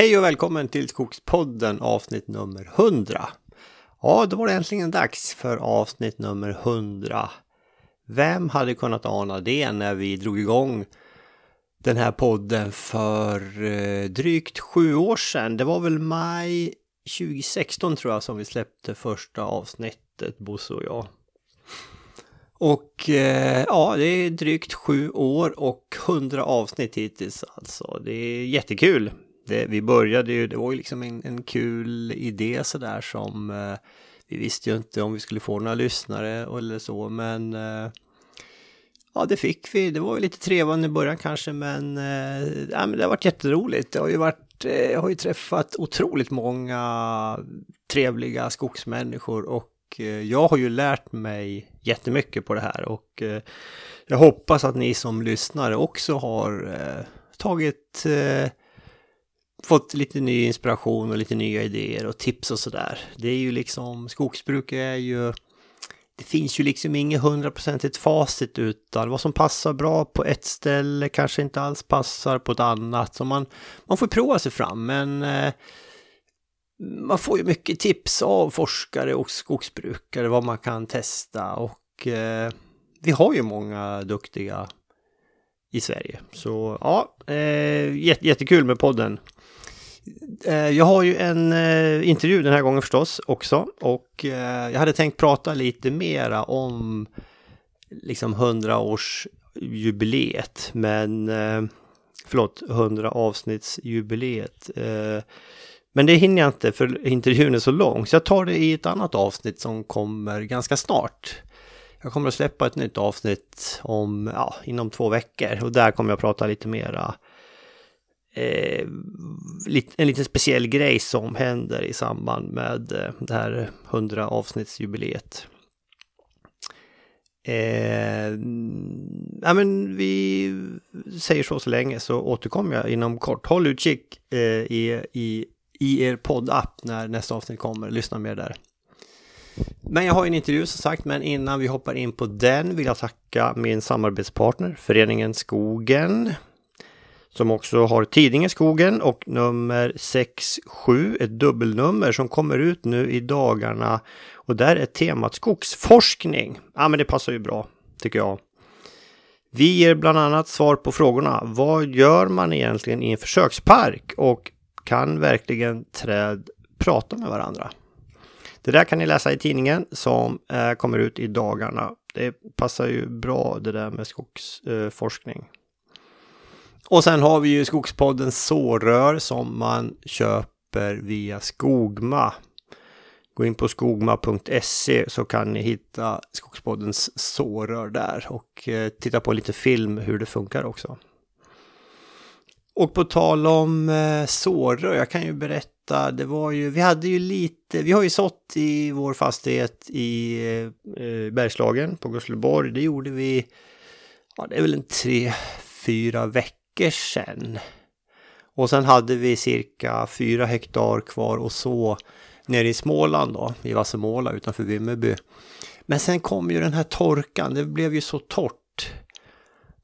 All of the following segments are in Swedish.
Hej och välkommen till Skogspodden avsnitt nummer 100. Ja, då var det äntligen dags för avsnitt nummer 100. Vem hade kunnat ana det när vi drog igång den här podden för eh, drygt sju år sedan? Det var väl maj 2016 tror jag som vi släppte första avsnittet, Bosse och jag. Och eh, ja, det är drygt sju år och hundra avsnitt hittills alltså. Det är jättekul. Det, eh, vi började ju, det var ju liksom en, en kul idé sådär som eh, vi visste ju inte om vi skulle få några lyssnare eller så, men eh, ja, det fick vi. Det var ju lite trevande i början kanske, men, eh, ja, men det har varit jätteroligt. Det har ju varit, eh, jag har ju träffat otroligt många trevliga skogsmänniskor och eh, jag har ju lärt mig jättemycket på det här och eh, jag hoppas att ni som lyssnare också har eh, tagit fått lite ny inspiration och lite nya idéer och tips och sådär. Det är ju liksom, skogsbruk är ju, det finns ju liksom inget hundraprocentigt facit utan vad som passar bra på ett ställe kanske inte alls passar på ett annat. Så man, man får prova sig fram men eh, man får ju mycket tips av forskare och skogsbrukare vad man kan testa och eh, vi har ju många duktiga i Sverige. Så ja, eh, jättekul med podden. Eh, jag har ju en eh, intervju den här gången förstås också och eh, jag hade tänkt prata lite mera om liksom 100-årsjubileet men förlåt, 100 avsnittsjubileet. Men det hinner jag inte för intervjun är så lång så jag tar det i ett annat avsnitt som kommer ganska snart. Jag kommer att släppa ett nytt avsnitt om, ja, inom två veckor och där kommer jag prata lite mera eh, en liten speciell grej som händer i samband med eh, det här 100 avsnittsjubileet. Eh, ja, men vi säger så så länge så återkommer jag inom kort. Håll utkik eh, i, i, i er poddapp när nästa avsnitt kommer. Lyssna mer där. Men jag har en intervju som sagt, men innan vi hoppar in på den vill jag tacka min samarbetspartner, Föreningen Skogen som också har tidningen Skogen och nummer 67, ett dubbelnummer som kommer ut nu i dagarna. Och där är temat skogsforskning. Ja, men det passar ju bra, tycker jag. Vi ger bland annat svar på frågorna. Vad gör man egentligen i en försökspark? Och kan verkligen träd prata med varandra? Det där kan ni läsa i tidningen som eh, kommer ut i dagarna. Det passar ju bra det där med skogsforskning. Och sen har vi ju Skogspodden sårrör som man köper via Skogma. Gå in på skogma.se så kan ni hitta Skogspoddens sårrör där och eh, titta på lite film hur det funkar också. Och på tal om eh, sårrör, jag kan ju berätta, det var ju, vi hade ju lite, vi har ju sått i vår fastighet i eh, Bergslagen på Gusleborg. Det gjorde vi, ja det är väl en tre, fyra veckor veckor sedan. Och sen hade vi cirka fyra hektar kvar och så nere i Småland då, i Vassemåla utanför Vimmerby. Men sen kom ju den här torkan, det blev ju så torrt.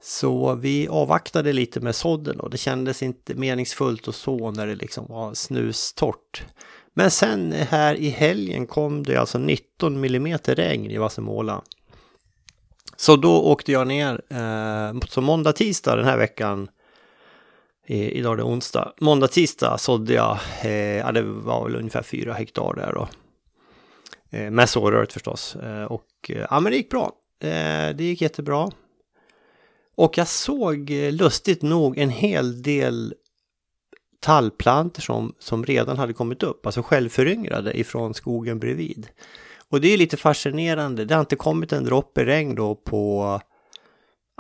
Så vi avvaktade lite med sådden och det kändes inte meningsfullt och så när det liksom var snustort. Men sen här i helgen kom det alltså 19 millimeter regn i Vassemåla. Så då åkte jag ner, eh, så måndag, tisdag den här veckan Eh, idag är det onsdag. Måndag, tisdag sådde jag, eh, ja, det var väl ungefär fyra hektar där då. Eh, med sårröret förstås. Eh, och eh, ja, men det gick bra. Eh, det gick jättebra. Och jag såg eh, lustigt nog en hel del tallplanter som, som redan hade kommit upp, alltså självföryngrade ifrån skogen bredvid. Och det är lite fascinerande. Det har inte kommit en droppe regn då på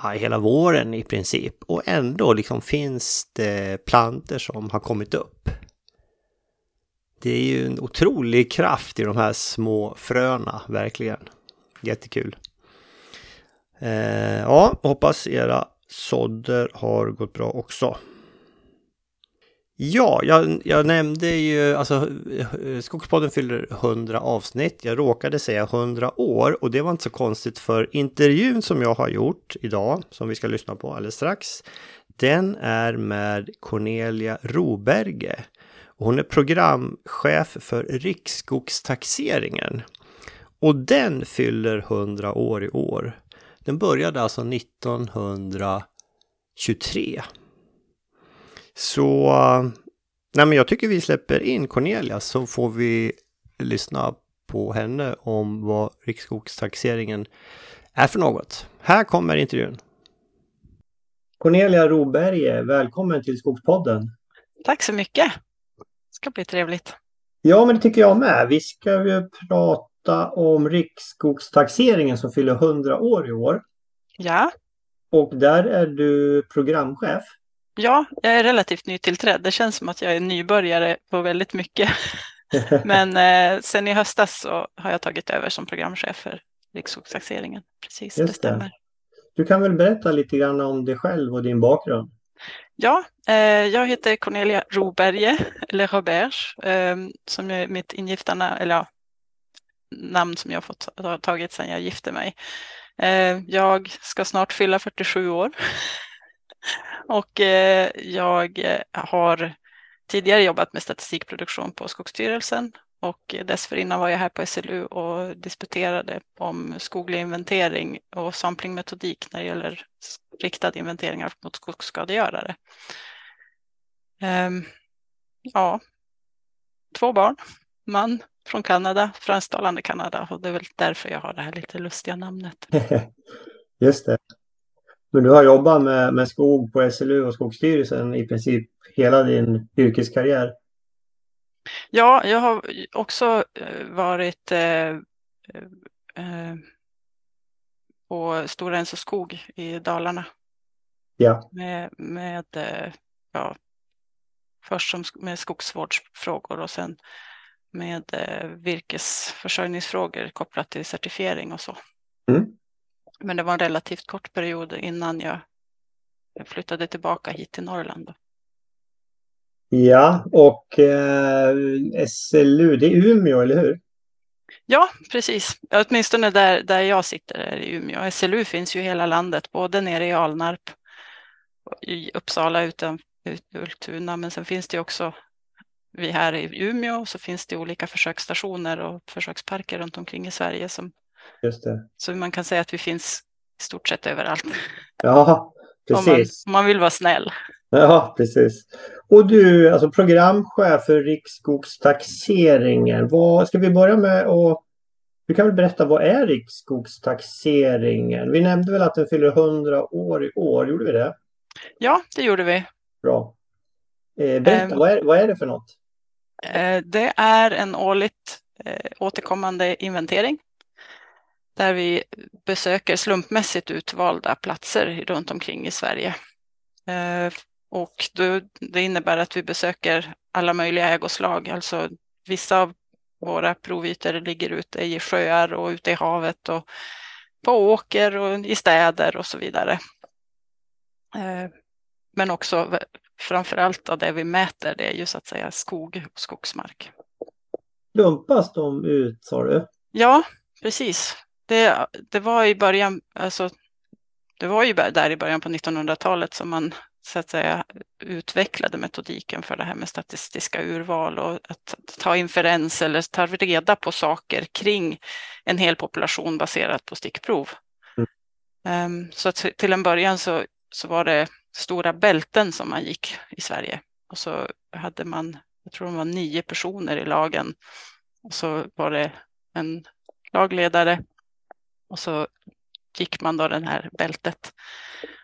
ja, hela våren i princip. Och ändå liksom finns det planter som har kommit upp. Det är ju en otrolig kraft i de här små fröna, verkligen. Jättekul. Eh, ja, hoppas era sådder har gått bra också. Ja, jag, jag, nämnde ju, alltså Skogspodden fyller 100 avsnitt. Jag råkade säga 100 år och det var inte så konstigt för intervjun som jag har gjort idag, som vi ska lyssna på alldeles strax, den är med Cornelia Roberge. Hon är programchef för Riksskogstaxeringen. Och den fyller 100 år i år. Den började alltså 1923. Så nej men jag tycker vi släpper in Cornelia så får vi lyssna på henne om vad Riksskogstaxeringen är för något. Här kommer intervjun. Cornelia Roberge, välkommen till Skogspodden. Tack så mycket. Det ska bli trevligt. Ja, men det tycker jag med. Vi ska ju prata om Riksskogstaxeringen som fyller 100 år i år. Ja. Och där är du programchef. Ja, jag är relativt nytillträdd. Det känns som att jag är nybörjare på väldigt mycket. Men eh, sen i höstas så har jag tagit över som programchef för Riksskogstaxeringen. Precis, Just det stämmer. Du kan väl berätta lite grann om dig själv och din bakgrund? Ja, eh, jag heter Cornelia Roberge, eller Roberge, eh, som är mitt ingifta namn, eller ja, namn som jag fått tagit sedan jag gifte mig. Eh, jag ska snart fylla 47 år och eh, jag eh, har tidigare jobbat med statistikproduktion på Skogsstyrelsen och eh, dessförinnan var jag här på SLU och disputerade om skoglig inventering och samplingmetodik när det gäller riktad inventeringar mot skogsskadegörare. Ehm, ja, två barn, man från Kanada, fransktalande Kanada och det är väl därför jag har det här lite lustiga namnet. Just det. Men du har jobbat med, med skog på SLU och Skogsstyrelsen i princip hela din yrkeskarriär? Ja, jag har också eh, varit eh, eh, på Stora Enso skog i Dalarna. Ja. Med, med eh, ja, först som, med skogsvårdsfrågor och sen med eh, virkesförsörjningsfrågor kopplat till certifiering och så. Mm. Men det var en relativt kort period innan jag flyttade tillbaka hit till Norrland. Ja, och eh, SLU, det är Umeå, eller hur? Ja, precis. Åtminstone där, där jag sitter är i Umeå. SLU finns ju i hela landet, både nere i Alnarp, i Uppsala utan Ultuna, men sen finns det också vi här i Umeå och så finns det olika försöksstationer och försöksparker runt omkring i Sverige som Just det. så man kan säga att vi finns i stort sett överallt. Ja, precis. Om man, om man vill vara snäll. Ja, precis. Och du, alltså programchef för Riksskogstaxeringen. Vad, ska vi börja med att... Du kan väl berätta, vad är Riksskogstaxeringen? Vi nämnde väl att den fyller 100 år i år, gjorde vi det? Ja, det gjorde vi. Bra. Eh, berätta, um, vad, är, vad är det för något? Eh, det är en årligt eh, återkommande inventering där vi besöker slumpmässigt utvalda platser runt omkring i Sverige eh, och det innebär att vi besöker alla möjliga ägoslag, alltså vissa av våra provytor ligger ute i sjöar och ute i havet och på åker och i städer och så vidare. Eh, men också framför allt av det vi mäter, det är ju så att säga skog och skogsmark. Dumpas de ut sa du? Ja, precis. Det, det var i början, alltså det var ju där i början på 1900-talet som man så att säga utvecklade metodiken för det här med statistiska urval och att ta inferens eller ta reda på saker kring en hel population baserat på stickprov. Mm. Um, så till en början så, så var det stora bälten som man gick i Sverige och så hade man, jag tror det var nio personer i lagen och så var det en lagledare och så gick man då den här bältet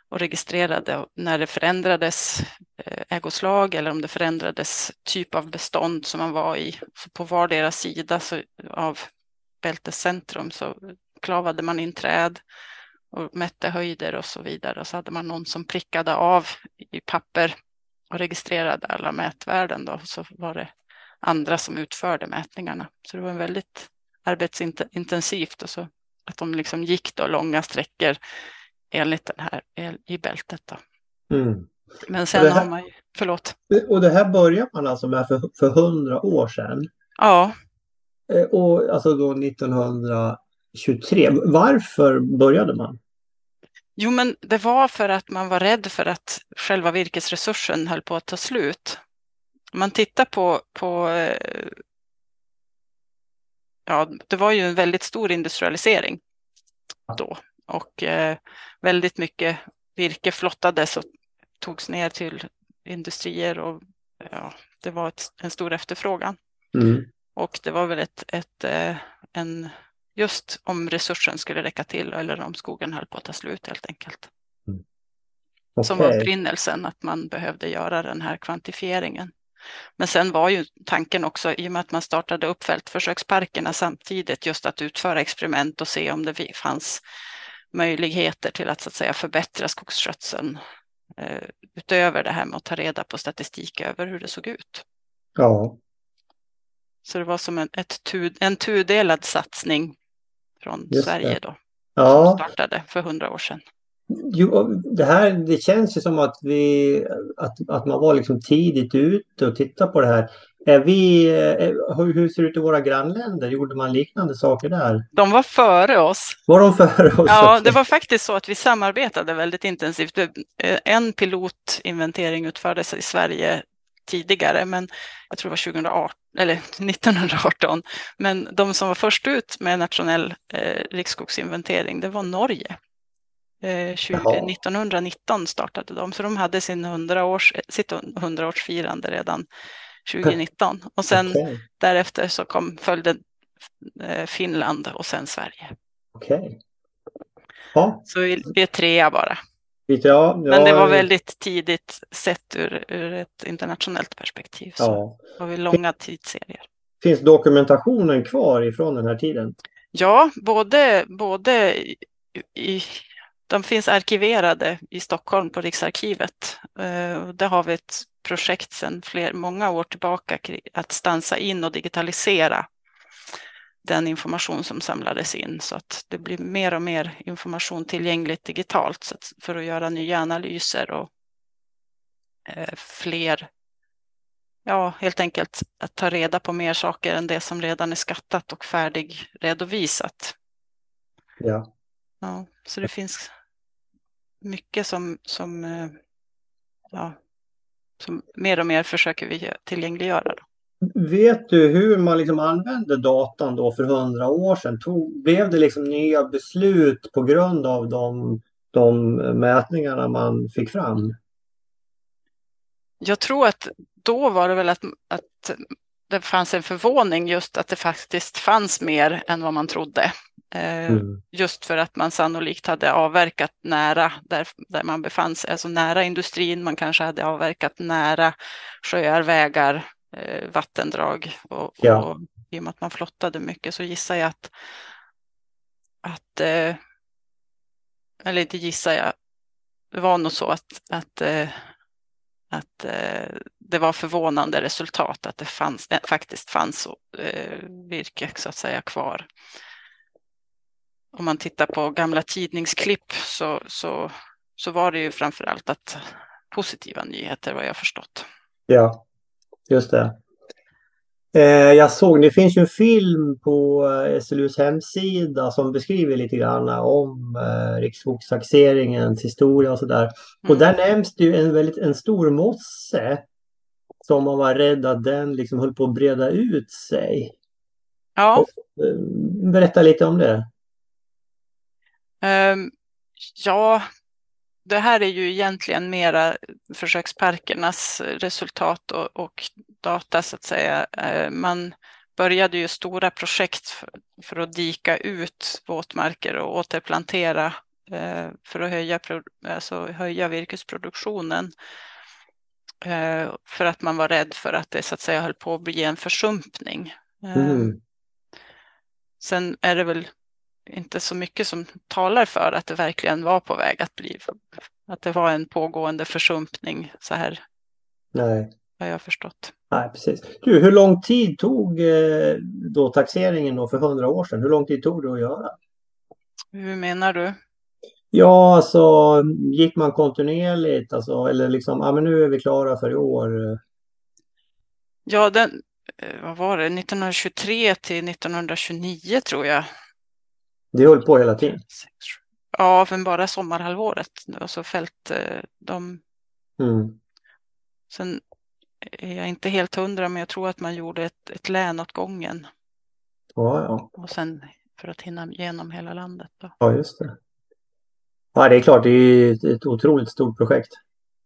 och registrerade när det förändrades eh, ägoslag eller om det förändrades typ av bestånd som man var i. Så på vardera sida så, av bältescentrum så klavade man in träd och mätte höjder och så vidare. Och så hade man någon som prickade av i papper och registrerade alla mätvärden. Då. Så var det andra som utförde mätningarna. Så det var en väldigt arbetsintensivt och så att de liksom gick då långa sträckor enligt den här i bältet. Då. Mm. Men sen här, har man ju, förlåt. Och det här började man alltså med för, för 100 år sedan? Ja. Eh, och alltså då 1923. Varför började man? Jo, men det var för att man var rädd för att själva virkesresursen höll på att ta slut. Om man tittar på, på eh, ja, det var ju en väldigt stor industrialisering då och eh, väldigt mycket virke flottades och togs ner till industrier och ja, det var ett, en stor efterfrågan. Mm. Och det var väl ett, ett, eh, en, just om resursen skulle räcka till eller om skogen höll på att ta slut helt enkelt. Mm. Som var upprinnelsen att man behövde göra den här kvantifieringen. Men sen var ju tanken också, i och med att man startade upp fältförsöksparkerna samtidigt, just att utföra experiment och se om det fanns möjligheter till att, så att säga, förbättra skogsskötseln eh, utöver det här med att ta reda på statistik över hur det såg ut. Ja. Så det var som en, ett, en tudelad satsning från Just Sverige då, ja. som startade för hundra år sedan. Jo, det här det känns ju som att, vi, att, att man var liksom tidigt ute och tittade på det här. Är vi, hur ser det ut i våra grannländer? Gjorde man liknande saker där? De var före oss. Var de före oss? Ja, det var faktiskt så att vi samarbetade väldigt intensivt. En pilotinventering utfördes i Sverige tidigare, men jag tror det var 2018 eller 1918. Men de som var först ut med nationell eh, riksskogsinventering, det var Norge. 20, eh, 1919 startade de, så de hade sin 100 års, sitt 100-årsfirande redan 2019. Och sen okay. därefter så kom, följde eh, Finland och sen Sverige. Okej. Okay. Ja. Så vi är trea bara. Ja, ja, Men det var väldigt tidigt sett ur, ur ett internationellt perspektiv. Så ja. har vi långa tidsserier. Finns dokumentationen kvar ifrån den här tiden? Ja, både, både i, de finns arkiverade i Stockholm på Riksarkivet. Eh, där har vi ett projekt sedan fler, många år tillbaka att stansa in och digitalisera den information som samlades in så att det blir mer och mer information tillgängligt digitalt för att göra nya analyser och eh, fler, ja helt enkelt att ta reda på mer saker än det som redan är skattat och färdigredovisat. Ja. ja så det finns mycket som, som, eh, ja, som mer och mer försöker vi tillgängliggöra. Då. Vet du hur man liksom använde datan då för hundra år sedan? Tog, blev det liksom nya beslut på grund av de, de mätningarna man fick fram? Jag tror att då var det väl att, att det fanns en förvåning just att det faktiskt fanns mer än vad man trodde. Eh, mm. Just för att man sannolikt hade avverkat nära där, där man befann sig, alltså nära industrin. Man kanske hade avverkat nära sjöar, vägar, eh, vattendrag och, ja. och i och med att man flottade mycket så gissar jag att, att eh, eller inte gissar jag, det var nog så att, att, att eh, det var förvånande resultat att det fanns, eh, faktiskt fanns eh, virke så att säga kvar. Om man tittar på gamla tidningsklipp så, så, så var det ju framför allt att positiva nyheter vad jag förstått. Ja, Just det. Eh, jag såg, det finns ju en film på eh, SLUs hemsida som beskriver lite grann om eh, riksskogstaxeringens historia och sådär. Mm. Och där nämns det ju en väldigt en stor mosse som man var rädd att den liksom höll på att breda ut sig. Ja. Och, berätta lite om det. Um, ja, det här är ju egentligen mera försöksparkernas resultat och, och, data så att säga. Eh, man började ju stora projekt för, för att dika ut våtmarker och återplantera eh, för att höja, alltså höja virkesproduktionen. Eh, för att man var rädd för att det så att säga höll på att bli en försumpning. Mm. Sen är det väl inte så mycket som talar för att det verkligen var på väg att bli, att det var en pågående försumpning så här. Nej. Har jag förstått. Nej, precis. Du, hur lång tid tog eh, då taxeringen då för hundra år sedan? Hur lång tid tog det att göra? Hur menar du? Ja, alltså gick man kontinuerligt alltså, eller liksom, ja men nu är vi klara för i år. Ja, den, eh, vad var det, 1923 till 1929 tror jag det höll på hela tiden? Ja, men bara sommarhalvåret. Alltså fält eh, de. Mm. Sen är jag inte helt hundra, men jag tror att man gjorde ett, ett län åt gången. Ja, ja. Och sen för att hinna igenom hela landet. Då. Ja, just det. Ja, det är klart, det är ett, ett otroligt stort projekt.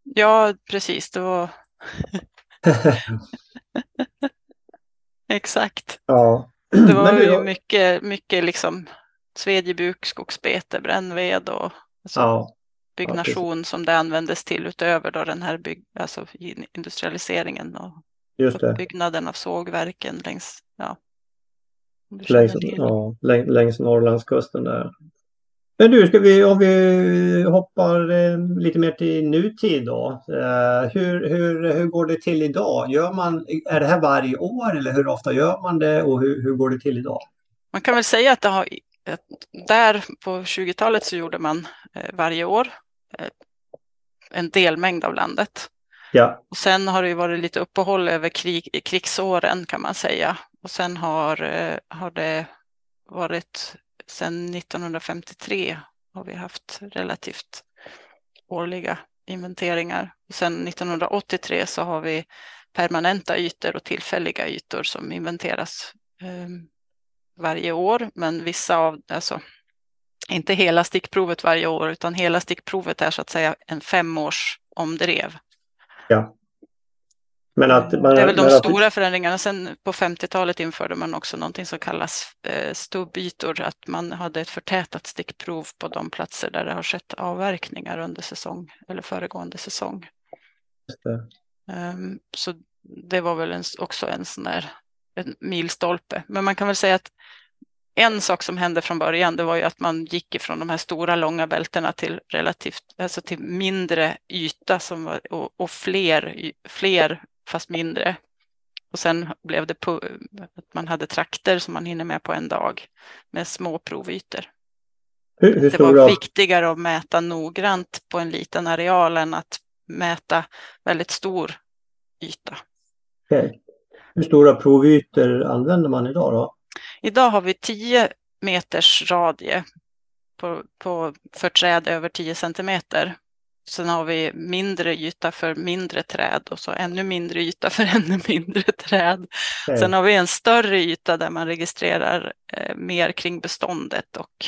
Ja, precis. Det var exakt. ja. Det var ju mycket, mycket liksom svedjebuk, skogsbete, brännved och alltså, ja, byggnation som det användes till utöver då den här bygg, alltså industrialiseringen och byggnaden av sågverken längs, ja. Längs, ja, längs, längs Norrlandskusten där. Men du, ska vi, om vi hoppar eh, lite mer till nutid då. Eh, hur, hur, hur går det till idag? Gör man, är det här varje år eller hur ofta gör man det och hur, hur går det till idag? Man kan väl säga att det har, där på 20-talet så gjorde man eh, varje år eh, en delmängd av landet. Ja, Och sen har det varit lite uppehåll över krig, krigsåren kan man säga. Och sen har, eh, har det varit sedan 1953 har vi haft relativt årliga inventeringar. Och sen 1983 så har vi permanenta ytor och tillfälliga ytor som inventeras eh, varje år. Men vissa av, alltså inte hela stickprovet varje år, utan hela stickprovet är så att säga en femårs omdrev. ja. Men att man, det är väl de men att- stora förändringarna. Sen på 50-talet införde man också någonting som kallas eh, stubbytor, att man hade ett förtätat stickprov på de platser där det har skett avverkningar under säsong eller föregående säsong. Ehm, Så det var väl en, också en sån där en milstolpe. Men man kan väl säga att en sak som hände från början, det var ju att man gick ifrån de här stora långa bältena till relativt, alltså till mindre yta som var, och, och fler, fler fast mindre. Och sen blev det pu- att man hade trakter som man hinner med på en dag med små provytor. Hur, hur Det var stora, viktigare att mäta noggrant på en liten areal än att mäta väldigt stor yta. okej. hur stora provytor använder man idag då? Idag har vi 10 meters radie på, på, för träd över 10 centimeter. Sen har vi mindre yta för mindre träd och så ännu mindre yta för ännu mindre träd. Okej. Sen har vi en större yta där man registrerar eh, mer kring beståndet och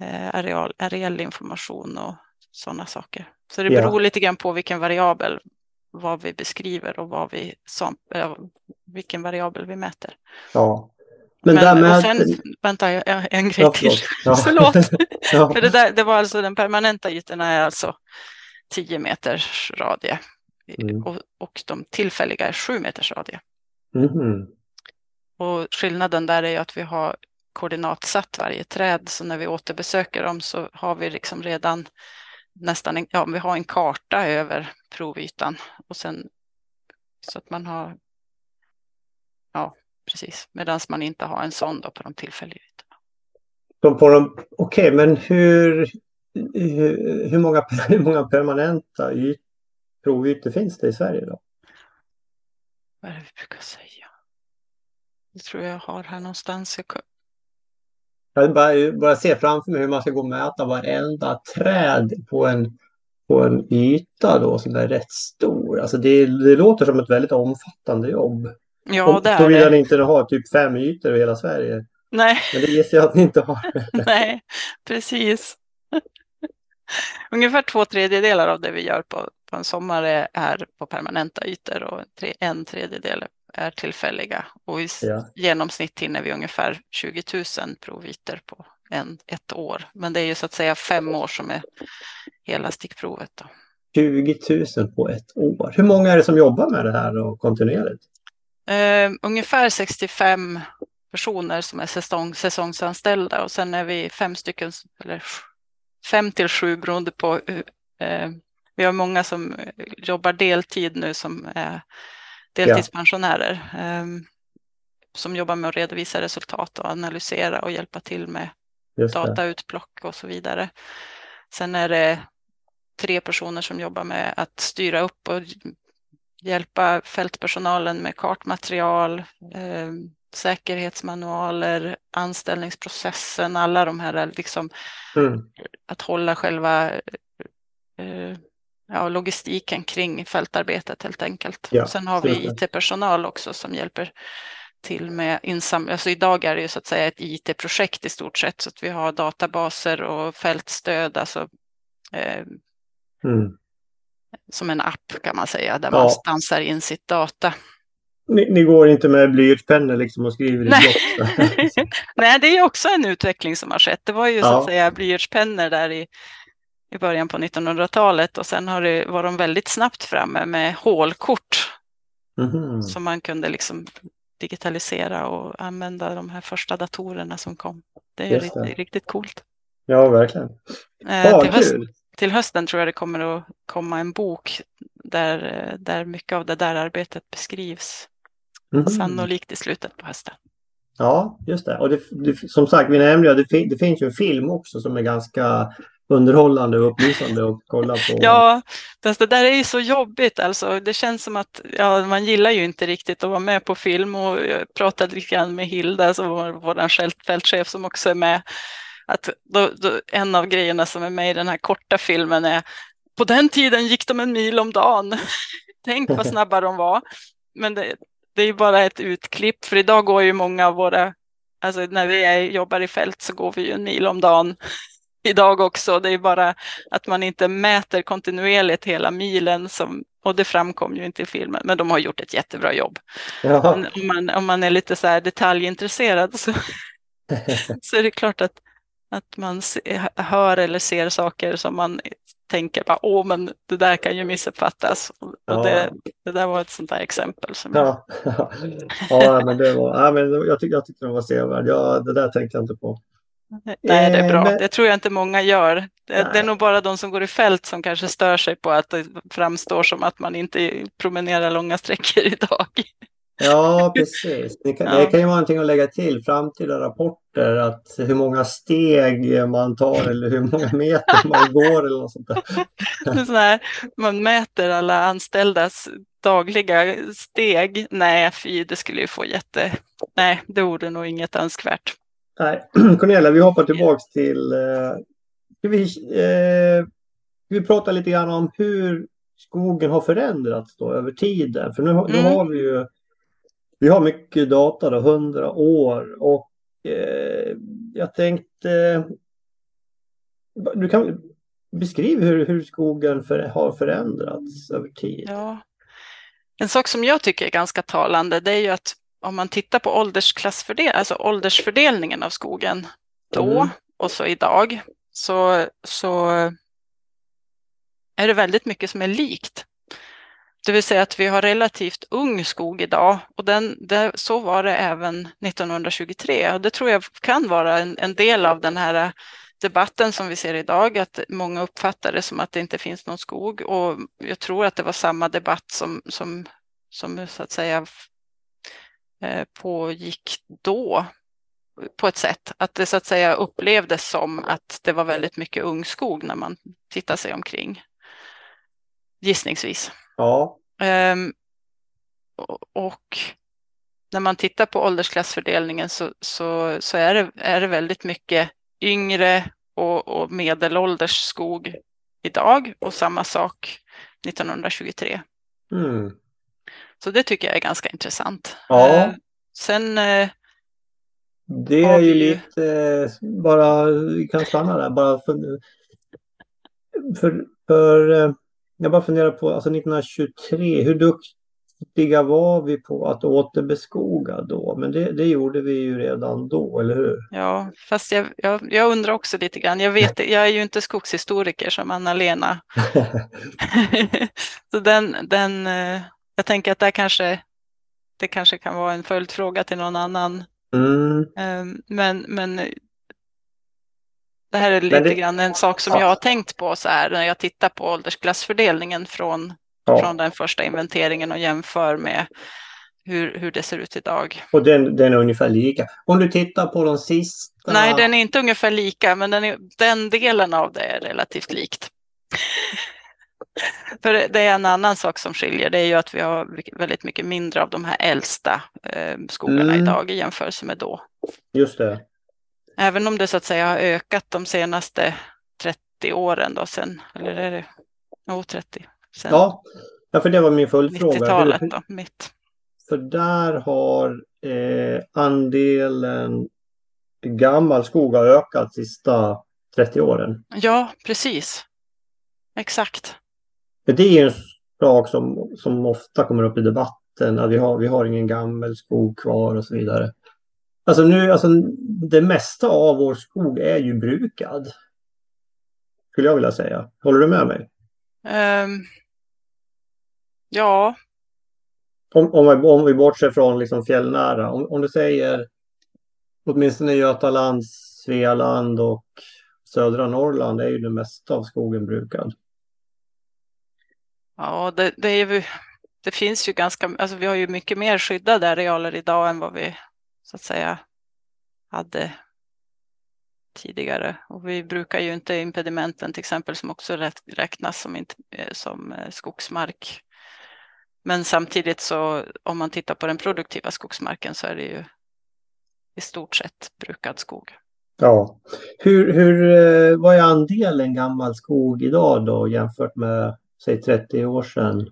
eh, areal, areell information och sådana saker. Så det Ja. beror lite grann på vilken variabel vad vi beskriver och vad vi, som, eh, vilken variabel vi mäter. Ja. Men, Men, där med och att- sen, vänta, jag- en grej Ja, till. Ja. Förlåt. ja. För det, där, det var alltså den permanenta ytorna är alltså 10 meters radie Mm. och, och de tillfälliga är 7 meters radie. Mhm. Och skillnaden där är att vi har koordinatsatt varje träd, så när vi återbesöker dem så har vi liksom redan nästan en, ja, vi har en karta över provytan och sen så att man har, precis, medan man inte har en sån då på de tillfälliga ytorna. På de, okej, men hur, hur, hur, många, hur många permanenta yt, provytor finns det i Sverige då? Vad är det vi brukar säga? Det tror jag har här någonstans. Jag, Jag bara, bara ser framför mig hur man ska gå och mäta varenda träd på en, på en yta då som är rätt stor. Alltså det, det låter som ett väldigt omfattande jobb. Ja, det är Såvida ni inte har typ fem ytor i hela Sverige. Nej, Men det gissar jag att ni inte har. nej, precis. Ungefär två tredjedelar av det vi gör på, på en sommar är, är på permanenta ytor och tre, en tredjedel är tillfälliga. Och i Ja. genomsnitt hinner vi ungefär 20 000 provytor på en, ett år. Men det är ju så att säga fem år som är hela stickprovet. Då. 20 000 på ett år. Hur många är det som jobbar med det här då, kontinuerligt? Eh, ungefär 65 personer som är säsong, säsongsanställda och sen är vi fem stycken, eller fem till sju beroende på. Eh, vi har många som jobbar deltid nu som är deltidspensionärer. Eh, som jobbar med att redovisa resultat och analysera och hjälpa till med datautplock och så vidare. Sen är det tre personer som jobbar med att styra upp och hjälpa fältpersonalen med kartmaterial, eh, säkerhetsmanualer, anställningsprocessen, alla de här liksom mm. att hålla själva eh, ja, logistiken kring fältarbetet helt enkelt. Ja, Sen har vi IT-personal också som hjälper till med insamling. Alltså idag är det ju så att säga ett IT-projekt i stort sett så att vi har databaser och fältstöd, alltså eh, mm. Som en app kan man säga, där ja. man stansar in sitt data. Ni, ni går inte med blyertspennor liksom och skriver i block? Nej, det är också en utveckling som har skett. Det var ju ja. så att säga blyertspennor där i, i början på 1900-talet och sen har det, var de väldigt snabbt framme med hålkort. Mm. Som man kunde liksom digitalisera och använda de här första datorerna som kom. Det är riktigt, riktigt coolt. Ja, verkligen. Eh, till, höst, till, hösten tror jag det kommer att komma en bok där, där mycket av det där arbetet beskrivs. Mm. Sannolikt i slutet på hösten. Ja, just det. Och det, det, som sagt, vi nämnde att det, det finns ju en film också som är ganska underhållande och upplysande att kolla på. Ja, fast det där är ju så jobbigt alltså. Det känns som att ja, man gillar ju inte riktigt att vara med på film och jag pratade lite grann med Hilda, som var vår fältchef som också är med. Att då, då, en av grejerna som är med i den här korta filmen är på den tiden gick de en mil om dagen. Tänk vad snabba de var. Men det, det är bara ett utklipp, för idag går ju många av våra, alltså när vi är, jobbar i fält så går vi ju en mil om dagen idag också. Det är bara att man inte mäter kontinuerligt hela milen som, och det framkom ju inte i filmen, men de har gjort ett jättebra jobb. Om, man, om man är lite så här detaljintresserad så, så är det klart att, att man se, hör eller ser saker som man tänker bara, åh, men det där kan ju missuppfattas. Och ja. det, det där var ett sånt där exempel. Som ja. ja, men det var, ja, men jag, tyckte, jag tyckte det var sevärd. Ja, det där tänkte jag inte på. Nej, det är bra. Men... Det tror jag inte många gör. Det, det, är nog bara de som går i fält som kanske stör sig på att det framstår som att man inte promenerar långa sträckor idag. Ja, precis. Det kan, ja. det kan ju vara någonting att lägga till. Framtida rapporter, att hur många steg man tar eller hur många meter man går eller något sånt där. Så här, man mäter alla anställdas dagliga steg. Nej, fy, det skulle ju få jätte... Nej, det vore nog inget önskvärt. Nej, Cornelia, vi hoppar tillbaks till... Eh, vi, eh, vi prata lite grann om hur skogen har förändrats då över tiden? För nu, mm. nu har vi ju vi har mycket data då, 100 år och eh, jag tänkte du kan beskriva hur, hur skogen för, har förändrats över tid. Ja. En sak som jag tycker är ganska talande det är ju att om man tittar på åldersklassfördel alltså åldersfördelningen av skogen då mm. och så idag så, så är det väldigt mycket som är likt. Det vill säga att vi har relativt ung skog idag och den, det, så var det även 1923. Och det tror jag kan vara en, en, del av den här debatten som vi ser idag, att många uppfattar det som att det inte finns någon skog. Och jag tror att det var samma debatt som, som, som så att säga eh, pågick då på ett sätt. Att det så att säga upplevdes som att det var väldigt mycket ung skog när man tittar sig omkring. Gissningsvis. Ja. Um, och när man tittar på åldersklassfördelningen så, så, så är, det, är det väldigt mycket yngre och, och medelålders skog idag och samma sak 1923. Mm. Så det tycker jag är ganska intressant. Ja. Uh, sen uh, det är ju lite, bara, vi kan stanna där, bara för, för, för jag bara funderar på, alltså 1923, hur duktiga var vi på att återbeskoga då? Men det, det gjorde vi ju redan då, eller hur? Ja, fast jag, jag, jag undrar också lite grann. Jag, vet, jag är ju inte skogshistoriker som Anna-Lena. Så den, den, eh, jag tänker att det kanske, det kanske kan vara en följdfråga till någon annan. Mm. Ehm, men, men det här är lite det, grann en sak som ja. jag har tänkt på så här när jag tittar på åldersklassfördelningen från, ja. från den första inventeringen och jämför med hur, hur det ser ut idag. Och den, den är ungefär lika. Om du tittar på de sista... Nej, den är inte ungefär lika, men den, är, den delen av det är relativt likt. För det är en annan sak som skiljer, det är ju att vi har väldigt mycket mindre av de här äldsta eh, skogarna mm. idag i jämförelse med då. Just det. Även om det så att säga har ökat de senaste 30 åren då sen, eller är det, oh, 30. Sen ja, ja, för det var min följdfråga. 90-talet då, mitt. För där har eh, andelen gammal skog har ökat sista 30 åren. Ja, precis. Exakt. Det är en sak som, som ofta kommer upp i debatten, att vi har, vi har ingen gammal skog kvar och så vidare. Alltså nu, alltså det mesta av vår skog är ju brukad. Skulle jag vilja säga. Håller du med mig? Um, ja. Om, om, vi, om vi bortser från liksom fjällnära. Om, om du säger åtminstone Götaland, Svealand och södra Norrland är ju det mesta av skogen brukad. Ja, det, det, är, det finns ju ganska, alltså vi har ju mycket mer skyddade arealer idag än vad vi så att säga hade tidigare. Och vi brukar ju inte impedimenten till exempel som också räknas som, eh, som eh, skogsmark. Men samtidigt så om man tittar på den produktiva skogsmarken så är det ju i stort sett brukad skog. Ja. Hur, hur, eh, vad är andelen gammal skog idag då jämfört med säg 30 år sedan?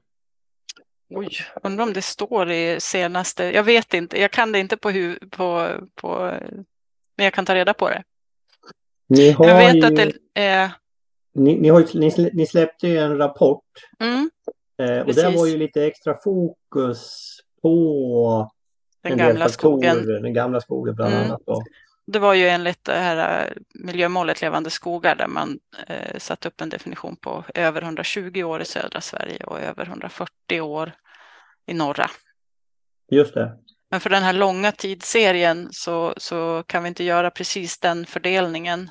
Oj, undrar om det står i senaste, jag vet inte, jag kan det inte på, hu, på, på men jag kan ta reda på det. Ni har jag vet ju, att det är... Ni, ni, har, ni, ni släppte ju en rapport mm, eh, och där var ju lite extra fokus på den gamla skogen. Den gamla skogen bland mm. annat. Då. Det var ju enligt det här eh, miljömålet Levande skogar där man eh, satte upp en definition på över 120 år i södra Sverige och över 140 år i norra. Just det. Men för den här långa tidsserien så, så kan vi inte göra precis den fördelningen.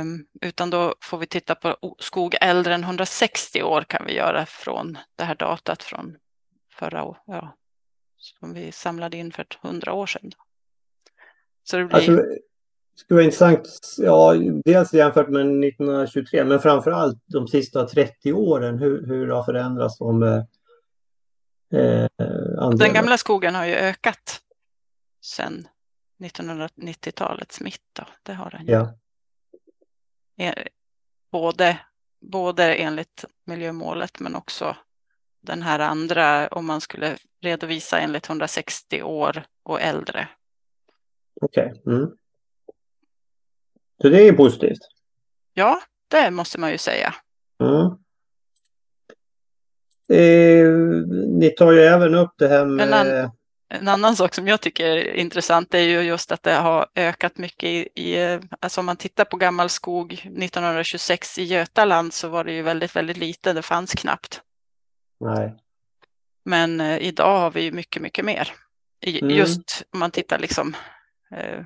Um, utan då får vi titta på skog äldre än 160 år kan vi göra från det här datat från förra året. Ja, som vi samlade in för 100 år sedan. Så det blir... Alltså, det skulle vara intressant, ja, dels jämfört med 1923, men framför allt de sista 30 åren, hur, hur har förändrats de eh, Den gamla skogen har ju ökat sedan 1990-talets mitt. Då. Det har den. Ja. E, både, både enligt miljömålet men också den här andra om man skulle redovisa enligt 160 år och äldre Okej. Okay. Mm. Så det är positivt? Ja, det måste man ju säga. Mm. Eh, ni tar ju även upp det här med... En, an, en, annan sak som jag tycker är intressant är ju just att det har ökat mycket i, i, alltså om man tittar på gammal skog 1926 i Götaland så var det ju väldigt, väldigt lite, det fanns knappt. Nej. Men eh, idag har vi mycket, mycket mer. I, mm. Just om man tittar liksom eh,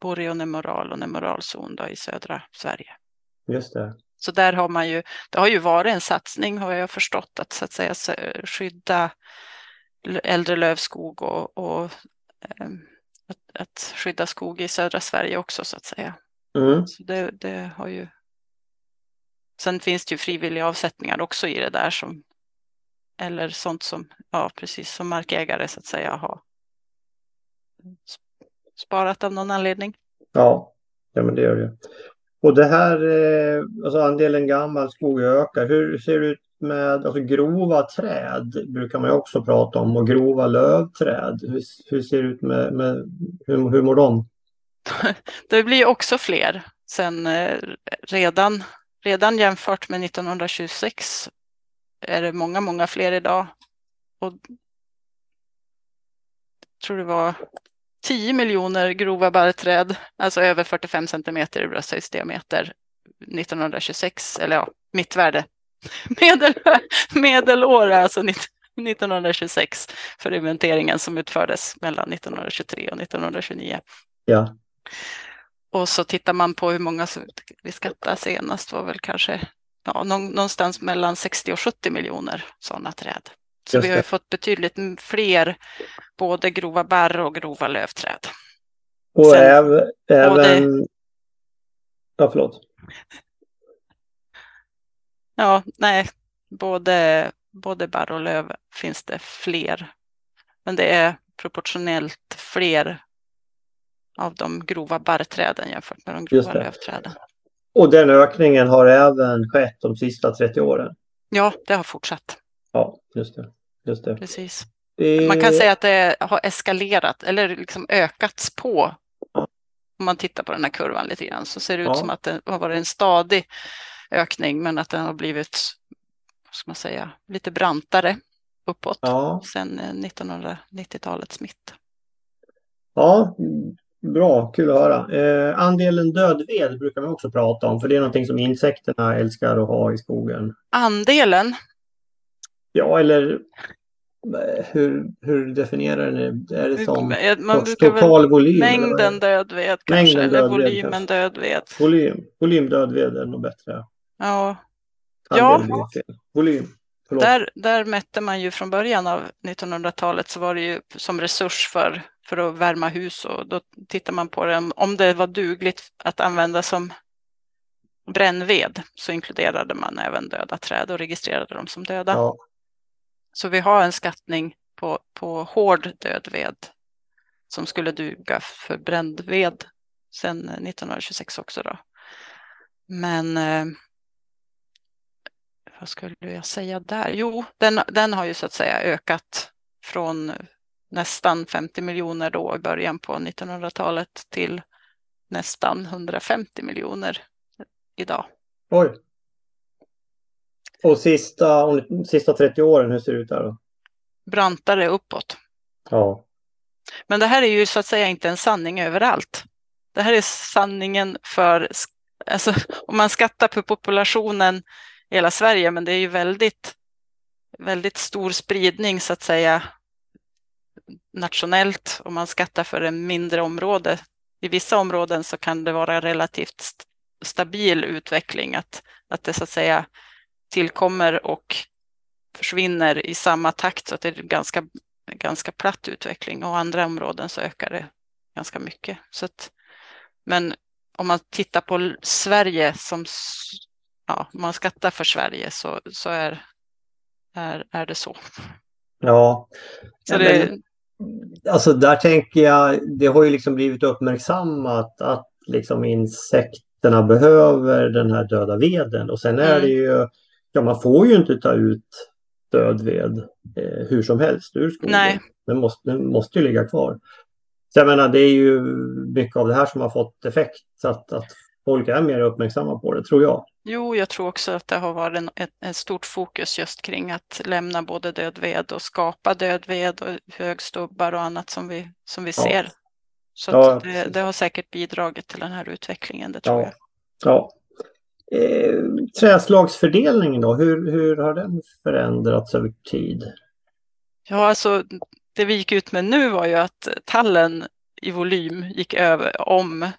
Boreonemoral och nemoralzon i södra Sverige. Just det. Så där har man ju, det har ju varit en satsning har jag förstått att så att säga skydda äldre lövskog och, och eh, att, att, skydda skog i södra Sverige också så att säga. Mm. Så det, det, har ju. Sen finns det ju frivilliga avsättningar också i det där som eller sånt som, ja precis som markägare så att säga har sparat av någon anledning. Ja, ja men det gör det. Och det här, eh, alltså andelen gammal skog ökar. Hur ser det ut med alltså grova träd? brukar man ju också prata om och grova lövträd. Hur, hur ser det ut med, med hur, hur mår de? det blir också fler sen eh, redan, redan jämfört med 1926 är det många, många fler idag. Och jag tror det var 10 miljoner grova barrträd, alltså över 45 centimeter i brösthöjdsdiameter 1926, eller ja, mittvärde. Medel, medelår alltså 1926 för inventeringen som utfördes mellan 1923 och 1929. Ja. Och så tittar man på hur många som vi skattade senast var väl kanske ja, någonstans mellan 60 och 70 miljoner sådana träd. Så vi har fått betydligt fler både grova barr och grova lövträd. Och Sen, även... även... Ja, förlåt. Ja, nej, både, både barr och löv finns det fler. Men det är proportionellt fler av de grova barrträden jämfört med de grova lövträden. Och den ökningen har även skett de sista 30 åren? Ja, det har fortsatt. Ja, just det. Just det. Precis. Man kan säga att det har eskalerat eller liksom ökats på. Om man tittar på den här kurvan lite grann så ser det ut ja. som att det har varit en stadig ökning men att den har blivit ska man säga, lite brantare uppåt ja. sedan 1990-talets mitt. Ja, bra, kul att höra. Eh, andelen dödved brukar man också prata om för det är någonting som insekterna älskar att ha i skogen. Andelen? Ja, eller hur, hur definierar ni det? Är det som man total volym? Mängden dödved kanske, mängden eller volymen kanske. dödved. Volym, volym dödved är nog bättre. Ja. ja. Volym. Där, där mätte man ju från början av 1900-talet så var det ju som resurs för, för att värma hus och då tittar man på det om det var dugligt att använda som brännved så inkluderade man även döda träd och registrerade dem som döda. Ja. Så vi har en skattning på, på hård dödved som skulle duga för brändved sedan 1926 också. Då. Men eh, vad skulle jag säga där? Jo, den, den har ju så att säga ökat från nästan 50 miljoner då i början på 1900-talet till nästan 150 miljoner idag. Oj. Och sista, sista 30 åren, hur ser det ut där då? Brantare uppåt. Ja. Men det här är ju så att säga inte en sanning överallt. Det här är sanningen för, alltså om man skattar på populationen i hela Sverige, men det är ju väldigt, väldigt stor spridning så att säga nationellt om man skattar för en mindre område. I vissa områden så kan det vara relativt stabil utveckling, att, att det så att säga tillkommer och försvinner i samma takt så att det är ganska, ganska platt utveckling och andra områden så ökar det ganska mycket. Så att, men om man tittar på Sverige som, ja, om man skattar för Sverige så, så är, är, är det så. Ja, så det, alltså där tänker jag, det har ju liksom blivit uppmärksammat att liksom insekterna behöver den här döda veden och sen är mm. det ju Ja, man får ju inte ta ut död ved eh, hur som helst ur skogen. Nej. Den måste, den måste ju ligga kvar. Så jag menar, det är ju mycket av det här som har fått effekt så att, att folk är mer uppmärksamma på det, tror jag. Jo, jag tror också att det har varit en, ett, ett stort fokus just kring att lämna både död ved och skapa död ved och högstubbar och annat som vi, som vi ja. ser. Så ja, det, det, har säkert bidragit till den här utvecklingen, det tror ja. jag. Ja, Eh, träslagsfördelningen då, hur, hur har den förändrats över tid? Ja, alltså det vi gick ut med nu var ju att tallen i volym gick över om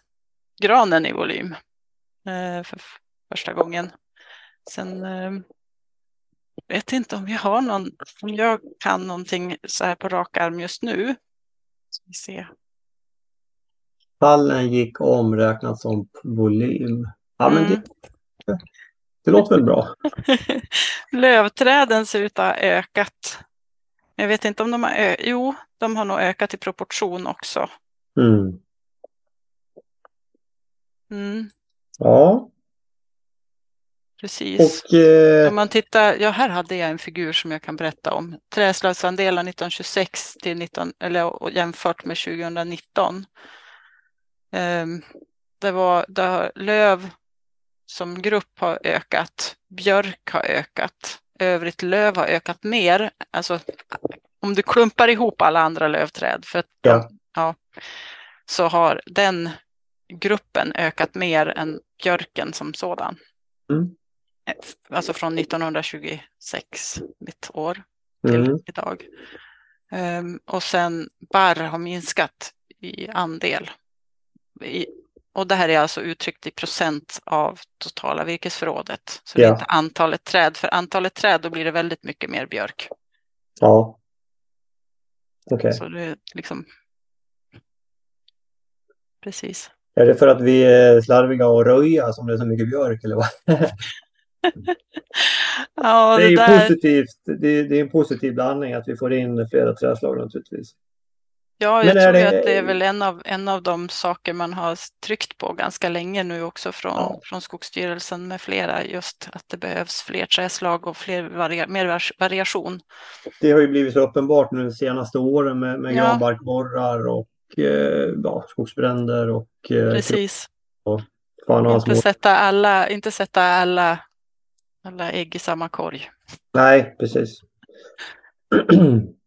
granen i volym eh, för första gången. Sen eh, vet inte om jag har någon, om jag kan någonting så här på rak arm just nu. Ska vi se. Tallen gick omräknat som volym. Ja, men mm. Det låter väl bra? Lövträden ser ut att ha ökat. Jag vet inte om de har ökat. Jo, de har nog ökat i proportion också. Mm. Mm. Ja. Precis. Och, eh... Om man tittar, ja här hade jag en figur som jag kan berätta om. Träslagsandelar 1926 till 19, eller jämfört med 2019. Um, ehm, det var det löv som grupp har ökat, björk har ökat, övrigt löv har ökat mer. Alltså om du klumpar ihop alla andra lövträd för att, ja. ja. så har den gruppen ökat mer än björken som sådan. Mm. Alltså från 1926, mitt år, till mm. idag. Um, och sen barr har minskat i andel. I, och det här är alltså uttryckt i procent av totala virkesförrådet. Så ja. det är inte antalet träd. För antalet träd då blir det väldigt mycket mer björk. Ja. Okej. Okay. Så det är liksom. Precis. Är det för att vi är slarviga och röja som det är så mycket björk eller vad? ja, det är ju där... positivt. Det är, det är en positiv blandning att vi får in flera träslag naturligtvis. Ja, jag tror det... att det är väl en av, en av de saker man har tryckt på ganska länge nu också från, ja. från Skogsstyrelsen med flera, just att det behövs fler träslag och fler varia, mer variation. Det har ju blivit så uppenbart nu de senaste åren med, med ja. granbarkborrar och eh, ja, skogsbränder och... Eh, Precis. Och inte, sätta alla, inte sätta alla, alla ägg i samma korg. Nej, precis.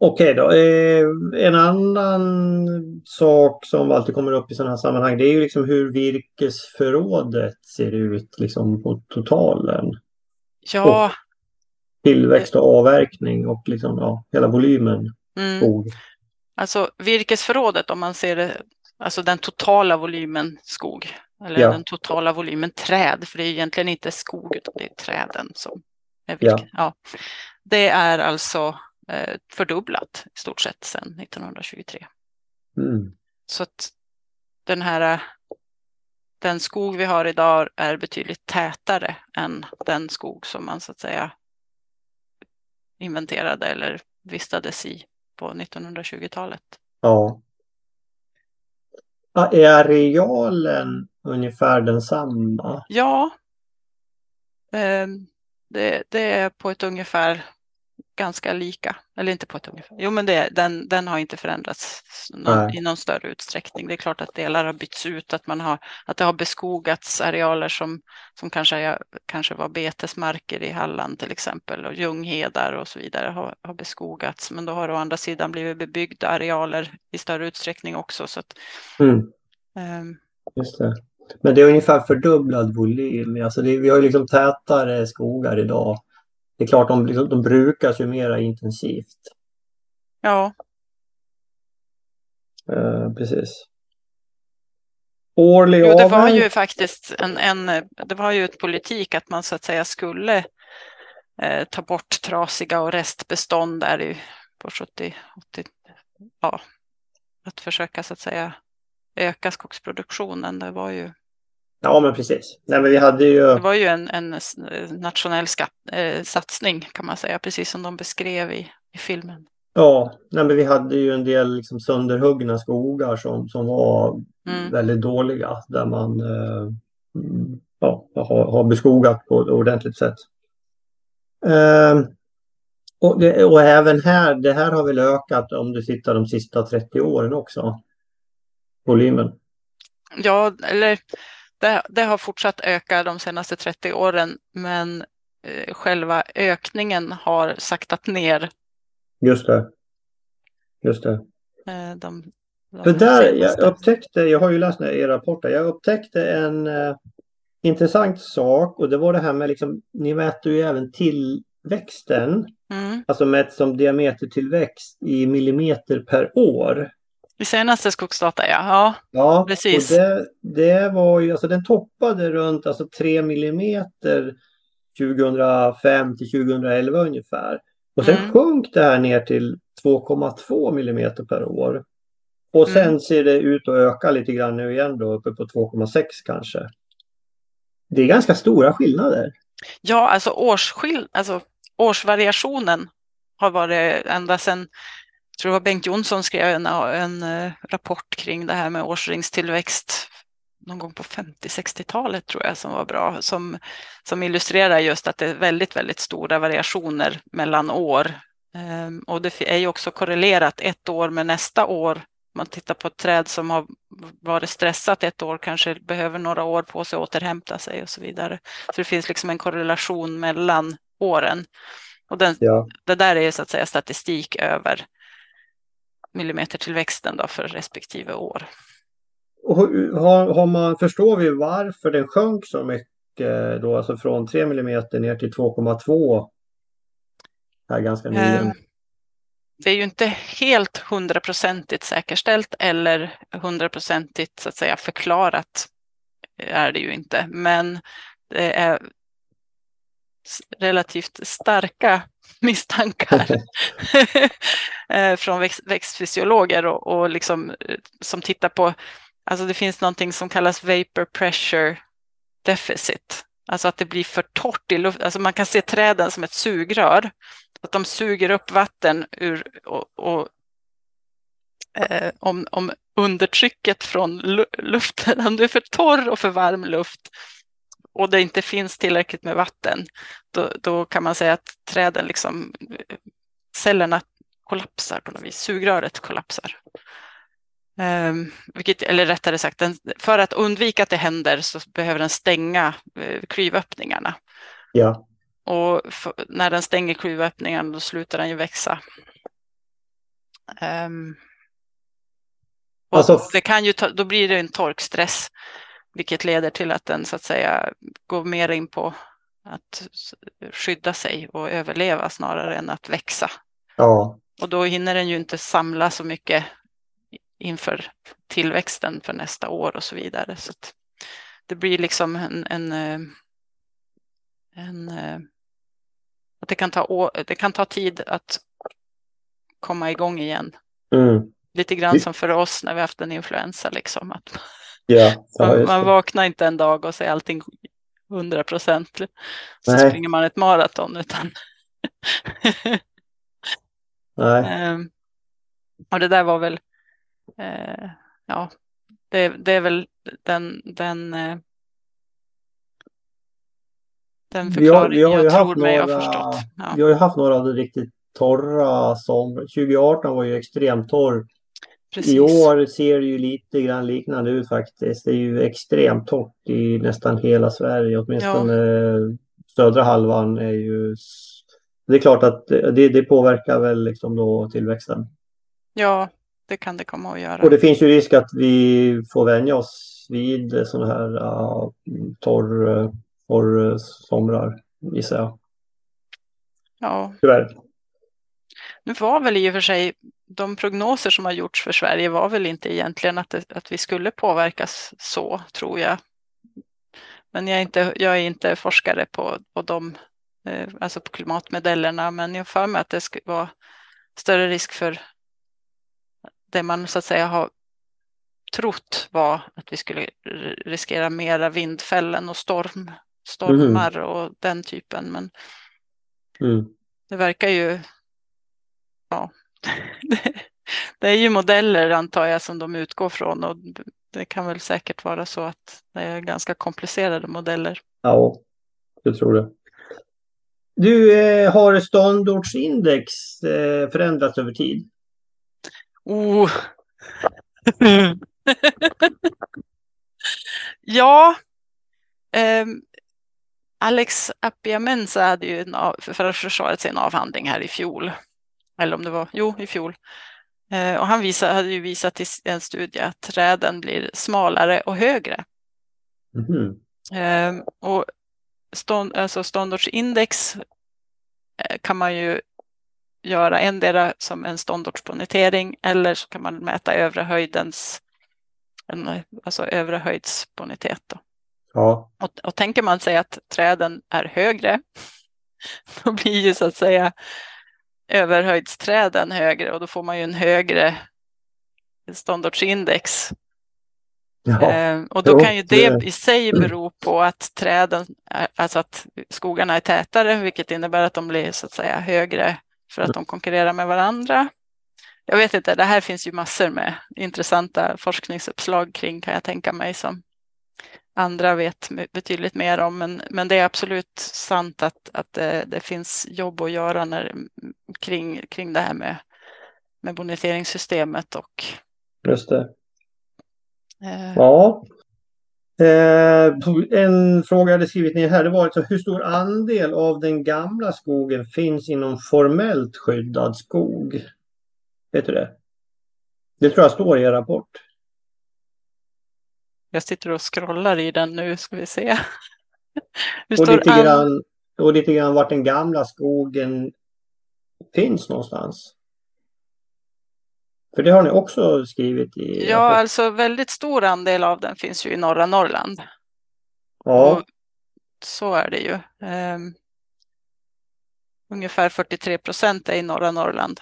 Okej då. Eh, en annan sak som alltid kommer upp i sådana här sammanhang det är ju liksom hur virkesförrådet ser ut liksom på totalen. Ja. Och tillväxt och avverkning och liksom, ja, hela volymen mm. skog. Alltså virkesförrådet om man ser det, alltså den totala volymen skog. Eller ja. den totala volymen träd, för det är egentligen inte skog utan det är träden som är virke. Ja. ja. Det är alltså fördubblat i stort sett sedan 1923. Mm. Så att den här den skog vi har idag är betydligt tätare än den skog som man så att säga inventerade eller vistades i på 1920-talet. Ja. Är arealen ungefär densamma? Ja. Ehm, det, det är på ett ungefär ganska lika. Eller inte på ett ungefär. Jo, men det, den, den har inte förändrats någon, i någon större utsträckning. Det är klart att delar har bytts ut, att, man har, att det har beskogats arealer som, som kanske, kanske var betesmarker i Halland till exempel och ljunghedar och så vidare har, har beskogats. Men då har å andra sidan blivit bebyggda arealer i större utsträckning också. Så att, mm. um, Just det. Men det är ungefär fördubblad volym. Alltså det, vi har ju liksom tätare skogar idag det är klart, de, liksom, de brukas ju mera intensivt. Ja. Uh, precis. Årlig jo, det var ju faktiskt en, en, det var ju ett politik att man så att säga skulle eh, ta bort trasiga och restbestånd där i, på 70, 80, ja, att försöka så att säga öka skogsproduktionen. Det var ju Ja, men precis. Nej, men vi hade ju... Det var ju en, en nationell skatt, eh, satsning kan man säga, precis som de beskrev i, i filmen. Ja, nej, men vi hade ju en del liksom, sönderhuggna skogar som, som var mm. väldigt dåliga där man eh, ja, har, har beskogat på ett ordentligt sätt. Eh, och, det, och även här, det här har väl ökat om du tittar de sista 30 åren också. Volymen. Ja, eller det, det, har fortsatt öka de senaste 30 åren, men eh, själva ökningen har saktat ner. Just det. Just det. Eh, de, de För där, jag upptäckte, jag har ju läst era rapporter, jag upptäckte en eh, intressant sak och det var det här med liksom, ni mäter ju även tillväxten, mm. alltså mätt som diametertillväxt i millimeter per år. I senaste skogsdata, ja. Ja, ja precis. Och det, det var ju, alltså den toppade runt alltså 3 millimeter 2005 till 2011 ungefär. Och sen mm. sjönk det här ner till 2,2 millimeter per år. Och sen mm. ser det ut att öka lite grann nu igen då, uppe på 2,6 kanske. Det är ganska stora skillnader. Ja, alltså, årsskill alltså årsvariationen har varit ända sedan tror det var Bengt Jonsson skrev en, en eh, rapport kring det här med årsringstillväxt någon gång på 50-60-talet tror jag som var bra, som, som illustrerar just att det är väldigt, väldigt stora variationer mellan år. Ehm, och det är ju också korrelerat ett år med nästa år. Man tittar på ett träd som har varit stressat ett år kanske behöver några år på sig att återhämta sig och så vidare. Så det finns liksom en korrelation mellan åren. Och den, ja. det där är så att säga statistik över millimetertillväxten då för respektive år. Och har, har man, förstår vi varför den sjönk så mycket då, alltså från 3 millimeter ner till 2,2 här ganska nyligen? Eh, det är ju inte helt hundraprocentigt säkerställt eller hundraprocentigt så att säga förklarat är det ju inte, men det är relativt starka misstankar eh, från växt, växtfysiologer och, och liksom, eh, som tittar på, alltså det finns någonting som kallas vapor pressure deficit Alltså att det blir för torrt i luften. Alltså man kan se träden som ett sugrör. Att de suger upp vatten ur och, och eh, om, om undertrycket från luften, om det är för torr och för varm luft och det inte finns tillräckligt med vatten, då, då kan man säga att träden liksom, cellerna kollapsar på något vis, sugröret kollapsar. Um, vilket, eller rättare sagt, den, för att undvika att det händer så behöver den stänga uh, klyvöppningarna. Ja. Och för, när den stänger klyvöppningarna då slutar den ju växa. Um, alltså, det kan ju ta, då blir det en torkstress, vilket leder till att den så att säga går mer in på att skydda sig och överleva snarare än att växa. Ja. Och då hinner den ju inte samla så mycket inför tillväxten för nästa år och så vidare. Så det blir liksom en, en, eh, en, eh, att det kan, ta, det kan ta tid att komma igång igen. Mm. Lite grann som för oss när vi haft en influensa. Liksom, att ja, man, man vaknar inte en dag och säger allting 100 procent. Så Nej. springer man ett maraton. Utan Nej. Um, och det där var väl eh, ja, det, det, är väl den, den, eh, den förklaring jag, jag tror mig några, har förstått. Ja. Vi har ju haft några riktigt torra somrar. 2018 var ju extremt torr. Precis. I år ser det ju lite grann liknande ut faktiskt. Det är ju extremt torrt i nästan hela Sverige. Åtminstone ja. södra halvan är ju... Det är klart att det, det påverkar väl liksom då tillväxten. Ja, det kan det komma att göra. Och det finns ju risk att vi får vänja oss vid sådana här uh, torr, torr somrar, gissar jag. Ja. Tyvärr. Nu var väl i och för sig de prognoser som har gjorts för Sverige var väl inte egentligen att, det, att vi skulle påverkas så, tror jag. Men jag är inte, jag är inte forskare på, på de, eh, alltså på klimatmodellerna, men jag för mig att det skulle vara större risk för det man så att säga har trott var att vi skulle riskera mera vindfällen och storm, stormar mm. och den typen. Men mm. det verkar ju, ja, det, det, är ju modeller antar jag som de utgår från och det kan väl säkert vara så att det är ganska komplicerade modeller. Ja, jag tror det. Du, eh, har ståndortsindex eh, förändrats över tid? Oh. ja. Um, Alex Appiamensa hade ju en av, för försvaret sin avhandling här i fjol. Eller om det var, jo, i fjol. Uh, och han visade, hade ju visat i en studie att träden blir smalare och högre. Mm. Um, och stånd, alltså ståndortsindex eh, kan man ju göra endera som en ståndortsbonitering eller så kan man mäta övre höjdens, alltså övre höjdsbonitet. Då. Ja. Och, och tänker man sig att träden är högre, då blir ju så att säga överhöjdsträden högre och då får man ju en högre ståndortsindex. Eh, och då kan ju det i sig bero på att träden, alltså att skogarna är tätare, vilket innebär att de blir så att säga högre för att de konkurrerar med varandra. Jag vet inte, det här finns ju massor med intressanta forskningsuppslag kring kan jag tänka mig som andra vet betydligt mer om. Men, men det är absolut sant att, att det, det finns jobb att göra när, kring, kring det här med, med boniteringssystemet. Och, Just det. Eh, ja, Eh, en fråga jag hade skrivit ner här det var alltså, hur stor andel av den gamla skogen finns inom formellt skyddad skog? Vet du det? Det tror jag står i er rapport. Jag sitter och scrollar i den nu, ska vi se. och, lite grann, och lite grann vart den gamla skogen finns någonstans. För det har ni också skrivit i? Ja, alltså väldigt stor andel av den finns ju i norra Norrland. Ja. Och så är det ju. Um, ungefär 43 procent är i norra Norrland.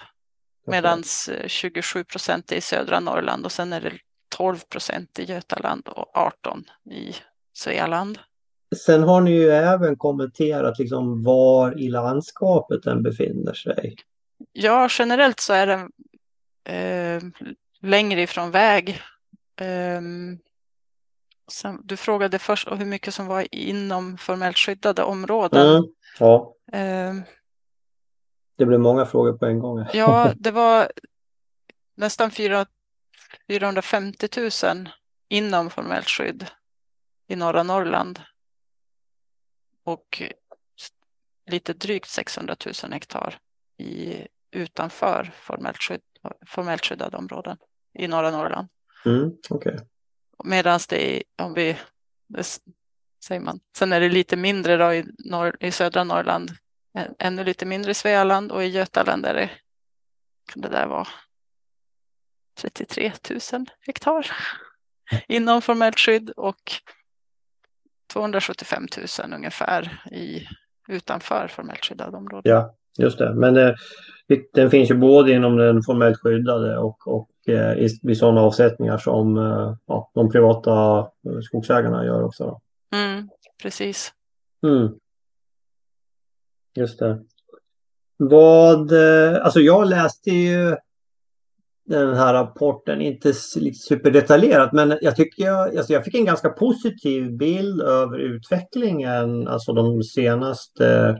Medan 27 procent är i södra Norrland och sen är det 12 procent i Götaland och 18 i Svealand. sen har ni ju även kommenterat liksom var i landskapet den befinner sig. Ja, generellt så är den eh, längre ifrån väg. Eh, sen, du frågade först hur mycket som var inom formellt skyddade områden. Mm, ja. Eh, det blev många frågor på en gång. ja, det var nästan 450 000 inom formellt skydd i norra Norrland. Och lite drygt 600 000 hektar i, utanför formellt, skydd, formellt skyddade områden i norra Norrland. Mm, okay. Medan det om vi, det säger man, sen är det lite mindre då i, norr, i södra Norrland, ännu lite mindre i Svealand och i Götaland är det, kan det där vara 33 000 hektar inom formellt skydd och 275 000 ungefär i, utanför formellt skyddade områden. Ja, just det. Men eh, den finns ju både inom den formellt skyddade och, och eh, i, i sådana avsättningar som eh, ja, de privata skogsägarna gör också. Mm, precis. Mm. Just det. Vad, alltså jag läste ju den här rapporten, inte superdetaljerat, men jag tycker jag, alltså jag fick en ganska positiv bild över utvecklingen, alltså de senaste eh,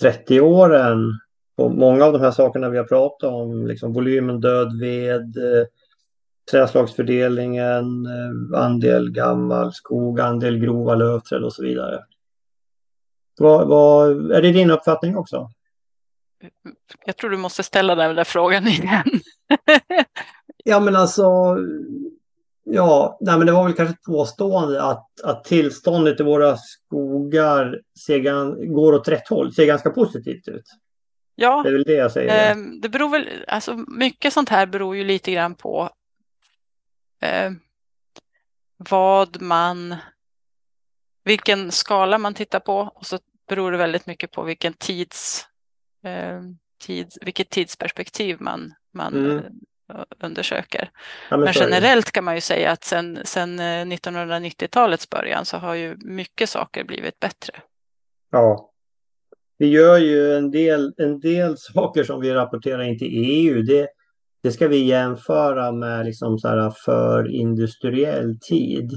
30 åren. Och många av de här sakerna vi har pratat om, liksom volymen död ved, eh, träslagsfördelningen, eh, andel gammal skog, andel grova lövträd och så vidare. Vad, vad, är det din uppfattning också? Jag tror du måste ställa den där frågan igen. ja, men alltså. Ja, nej, men det var väl kanske ett påstående att, att tillståndet i våra skogar ser, går åt rätt håll, ser ganska positivt ut. Ja, det är väl det jag säger. Eh, det beror väl, alltså mycket sånt här beror ju lite grann på eh, vad man, vilken skala man tittar på och så beror det väldigt mycket på vilken tids Eh, tid, vilket tidsperspektiv man, man mm. Eh, undersöker. Ja, men, men generellt kan man ju säga att sen, sen 1990-talets eh, början så har ju mycket saker blivit bättre. Ja. Vi gör ju en del, en del saker som vi rapporterar in till EU. Det, det ska vi jämföra med liksom så här för industriell tid.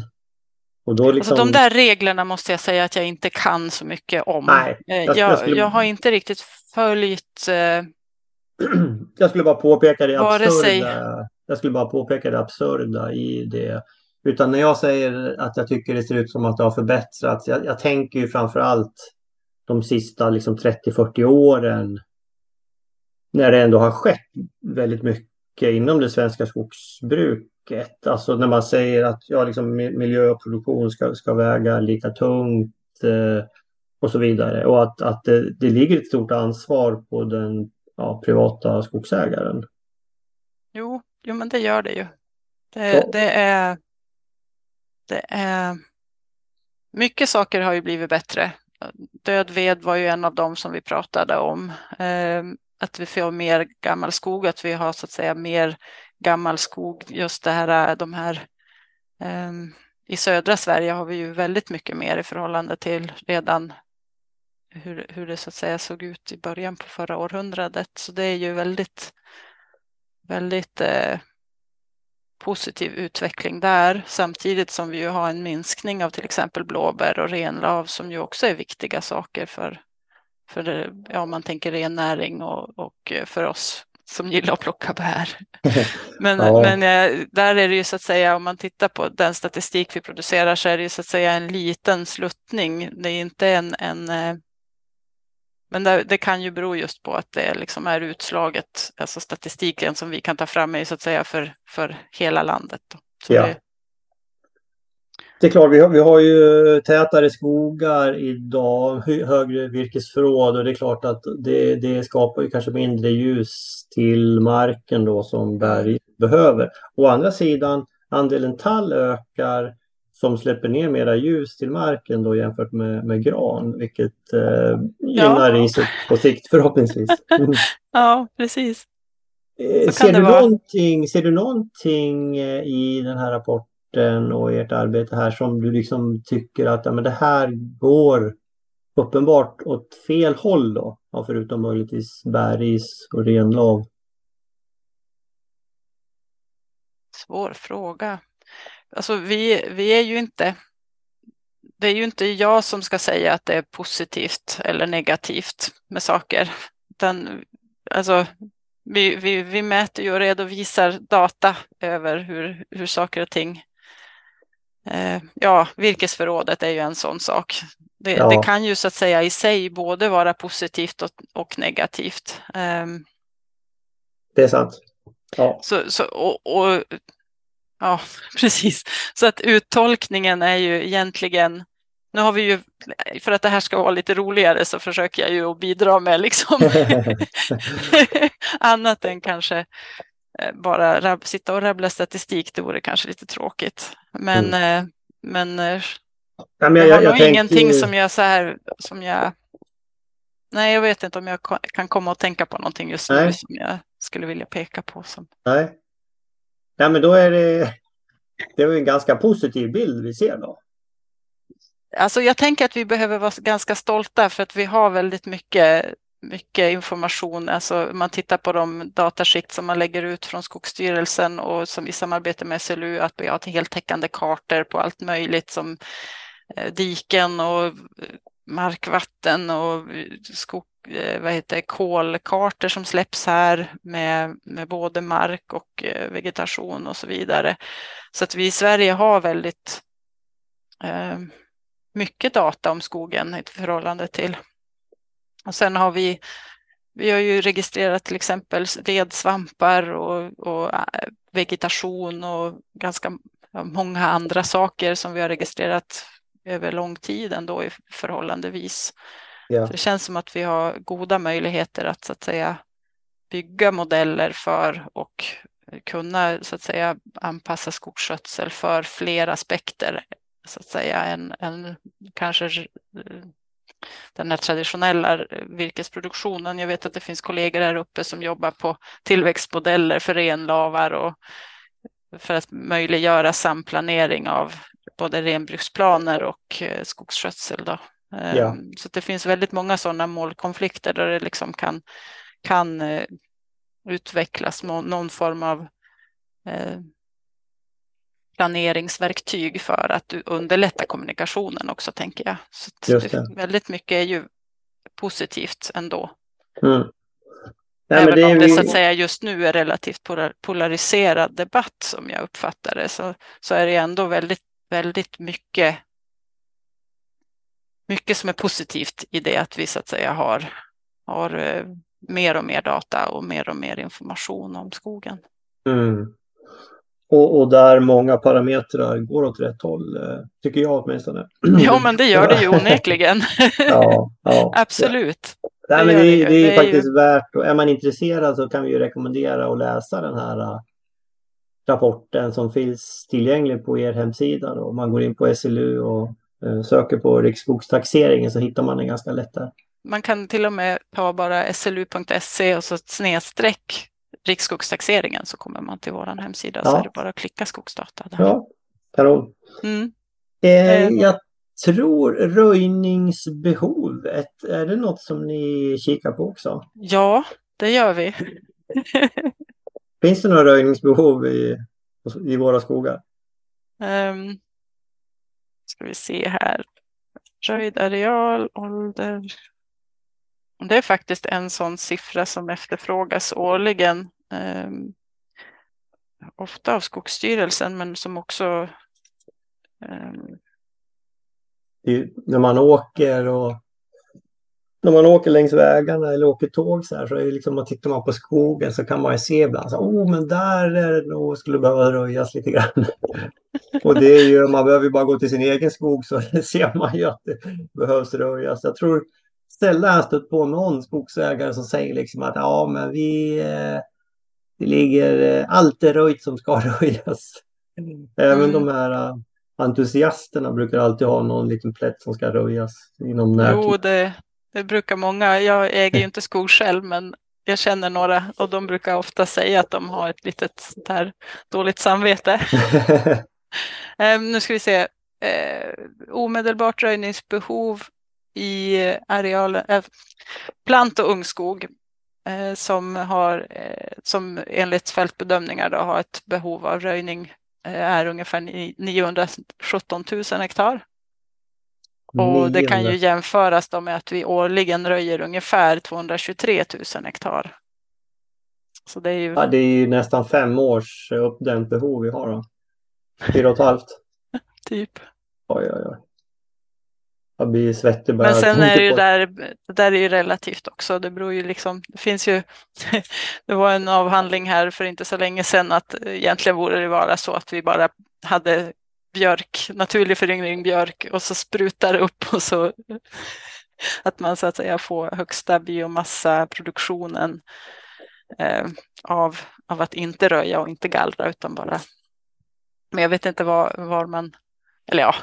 Och då liksom... alltså de där reglerna måste jag säga att jag inte kan så mycket om. Nej, jag, jag, jag, skulle... jag har inte riktigt följt... Eh... jag skulle bara påpeka det absurda. Sig... Jag skulle bara påpeka det absurda i det. Utan när jag säger att jag tycker det ser ut som att det har förbättrats. Jag, jag tänker ju framför allt de sista liksom 30-40 åren. När det ändå har skett väldigt mycket inom det svenska skogsbruket. Alltså när man säger att ja, liksom miljö och produktion ska, ska väga lika tungt. Eh, och så vidare. Och att, att det, det ligger ett stort ansvar på den ja, privata skogsägaren. Jo, jo, men det gör det ju. Det, det, är, det är... Mycket saker har ju blivit bättre. Död ved var ju en av dem som vi pratade om. Eh, att vi får mer gammal skog, att vi har så att säga mer gammal skog. Just det här, de här eh, i södra Sverige har vi ju väldigt mycket mer i förhållande till redan hur, hur det så att säga såg ut i början på förra århundradet. Så det är ju väldigt, väldigt eh, positiv utveckling där samtidigt som vi ju har en minskning av till exempel blåbär och renlav som ju också är viktiga saker för, för ja, man tänker rennäring och, och för oss som gillar att plocka bär. Men, ja. men eh, där är det ju så att säga, om man tittar på den statistik vi producerar så är det ju så att säga en liten sluttning. Det är inte en, en eh, men det, det, kan ju bero just på att det liksom är utslaget, alltså statistiken som vi kan ta fram är så att säga för, för hela landet. ja. Det... det... är klart, vi har, vi har ju tätare skogar idag, högre virkesförråd och det är klart att det, det skapar ju kanske mindre ljus till marken då som berg behöver. Å andra sidan, andelen tall ökar som släpper ner mera ljus till marken då jämfört med, med gran, vilket eh, gynnar ja. riset på sikt förhoppningsvis. Mm. ja, precis. Eh, ser, du någonting, ser du någonting eh, i den här rapporten och ert arbete här som du liksom tycker att ja, men det här går uppenbart åt fel håll då? Ja, förutom möjligtvis bäris och renlav. Svår fråga. Alltså vi, vi är ju inte det är ju inte jag som ska säga att det är positivt eller negativt med saker. Utan, alltså, vi, vi, vi mäter ju och redovisar data över hur, hur saker och ting eh, Ja, virkesförrådet är ju en sån sak. Det, ja. det, kan ju så att säga i sig både vara positivt och, och negativt. Um, det är sant. Ja. Så, så, och, och, ja, precis. Så att uttolkningen är ju egentligen nu har vi ju, för att det här ska vara lite roligare så försöker jag ju att bidra med liksom annat än kanske eh, bara sitta och rabbla statistik. Det vore kanske lite tråkigt. Men, mm. Eh, men, eh, ja, men jag, jag har jag nog ingenting som jag så här, som jag Nej, jag vet inte om jag kan komma och tänka på någonting just nu Nej. som jag skulle vilja peka på. Som... Nej. Nej, men då är det, det är en ganska positiv bild vi ser då. Alltså jag tänker att vi behöver vara ganska stolta för att vi har väldigt mycket, mycket information. Alltså man tittar på de dataskikt som man lägger ut från Skogsstyrelsen och som vi samarbetar med SLU, att vi har heltäckande kartor på allt möjligt som eh, diken och markvatten och skog, Eh, vad heter kolkartor som släpps här med, med både mark och eh, vegetation och så vidare. Så att vi i Sverige har väldigt eh, mycket data om skogen i förhållande till. Och sen har vi, vi har ju registrerat till exempel redsvampar och, och vegetation och ganska många andra saker som vi har registrerat över lång tid ändå i förhållandevis. Ja. Det känns som att vi har goda möjligheter att så att säga bygga modeller för och kunna så att säga anpassa skogsskötsel för fler aspekter så att säga än, än kanske den här traditionella virkesproduktionen. Jag vet att det finns kollegor här uppe som jobbar på tillväxtmodeller för renlavar och för att möjliggöra samplanering av både renbruksplaner och eh, skogsskötsel. Då. Ehm, ja. Så det finns väldigt många sådana målkonflikter där det liksom kan, kan eh, utvecklas någon form av planeringsverktyg för att underlätta kommunikationen också, tänker jag. Så det. Väldigt mycket är ju positivt ändå. Mm. Nej, Även om det så att säga just nu är relativt polariserad debatt som jag uppfattar det, så, så är det ändå väldigt, väldigt mycket, mycket som är positivt i det att vi så att säga har, har eh, mer och mer data och mer och mer information om skogen. Mm. Och, och, där många parametrar går åt rätt håll, eh, tycker jag åtminstone. Ja, men det gör det ju onekligen. ja, ja, Absolut. Ja. Nej, men det, det, det är, det är faktiskt ju... värt, och är man intresserad så kan vi ju rekommendera att läsa den här uh, rapporten som finns tillgänglig på er hemsida. Om man går in på SLU och söker på riksskogstaxeringen så hittar man den ganska lätt där. Man kan till och med ta bara slu.se och så snedstreck riksskogstaxeringen så kommer man till vår hemsida ja. så är det bara att klicka skogsdata. Där. Ja, kanon. Mm. Eh, eh, jag tror röjningsbehovet, är det något som ni kikar på också? Ja, det gör vi. Finns det några röjningsbehov i, i våra skogar? Um, ska vi se här. Röjd areal, ålder, det är faktiskt en sån siffra som efterfrågas årligen. Eh, ofta av Skogsstyrelsen men som också eh... när man åker och när man åker längs vägarna eller åker tåg så här så är det liksom, man tittar man på skogen så kan man ju se ibland så oh men där är det nog skulle behöva röjas lite grann och det är ju, man behöver ju bara gå till sin egen skog så ser man ju att det behövs röjas. Jag tror sällan jag stött på någon skogsägare som säger liksom att ja, men vi, eh, det ligger eh, allt är röjt som ska röjas. Även mm. de här eh, entusiasterna brukar alltid ha någon liten plätt som ska röjas inom närtid. Jo, det, det brukar många. Jag äger ju inte skog själv, men jag känner några och de brukar ofta säga att de har ett litet där dåligt samvete. Eh, nu ska vi se. Eh, omedelbart röjningsbehov i arealen, eh, plant och ungskog eh, som, har, eh, som enligt fältbedömningar då, har ett behov av röjning är ungefär 917 000 hektar. Och det kan ju jämföras med att vi årligen röjer ungefär 223 000 hektar. Så det är ju... Ja, det är ju nästan fem års uppdämt behov vi har då. Fyra och ett halvt. typ. Oj, oj, oj. Jag blir svettig bara. Men sen är det ju där, det där är ju relativt också. Det beror ju liksom, det finns ju, det var en avhandling här för inte så länge sedan att egentligen borde det vara så att vi bara hade björk, naturlig föryngring björk och så sprutar upp och så att man så att säga får högsta biomassaproduktionen eh, av, av att inte röja och inte gallra utan bara. Men jag vet inte var, var man, eller ja,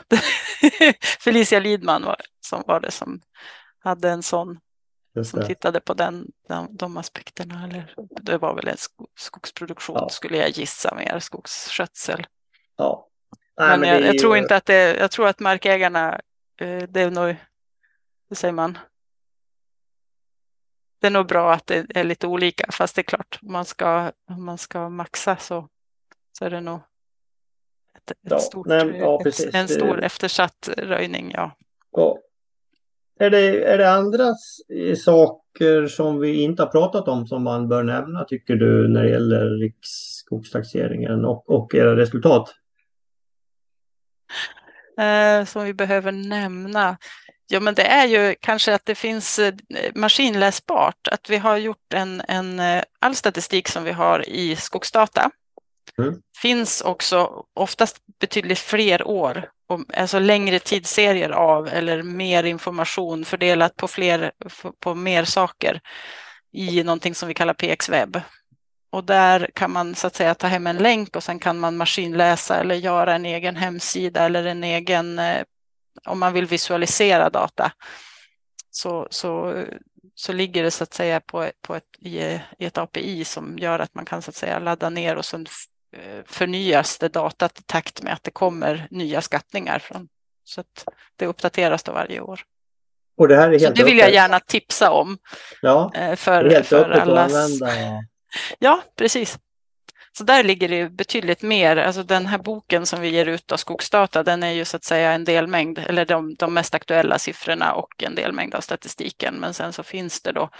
Felicia Lidman var, som var det som hade en sån som tittade på den, de, de aspekterna. Eller, det var väl en skogsproduktion ja. skulle jag gissa mer, skogsskötsel. Ja. Nej, men, men jag, jag tror inte att det, jag tror att markägarna, eh, det är nog, hur säger man, det är nog bra att det är lite olika, fast det är klart, om man ska, om man ska maxa så, så är det nog ett, ett ja, stort, nej, ja, ett, en stor eftersatt röjning. Ja. ja. Är, det, är det andra saker som vi inte har pratat om som man bör nämna, tycker du, när det gäller riksskogstaxeringen och, och era resultat? Eh, som vi behöver nämna. Ja, men det är ju kanske att det finns eh, maskinläsbart, att vi har gjort en, en eh, all statistik som vi har i skogsdata. Mm. Finns också oftast betydligt fler år, alltså längre tidsserier av eller mer information fördelat på, fler, på mer saker i någonting som vi kallar PX-webb. Och där kan man så att säga ta hem en länk och sen kan man maskinläsa eller göra en egen hemsida eller en egen eh, om man vill visualisera data så, så, så ligger det så att säga på, på ett, i, i ett API som gör att man kan så att säga ladda ner och sen förnyas det datat i takt med att det kommer nya skattningar. Från, så att det uppdateras då varje år. Och det, här är helt så det vill jag gärna tipsa om. Ja, eh, för, det är helt för allas... använda. Ja, precis. Så där ligger det betydligt mer, alltså den här boken som vi ger ut av Skogsdata, den är ju så att säga en delmängd, eller de, de mest aktuella siffrorna och en delmängd av statistiken. Men sen så finns det då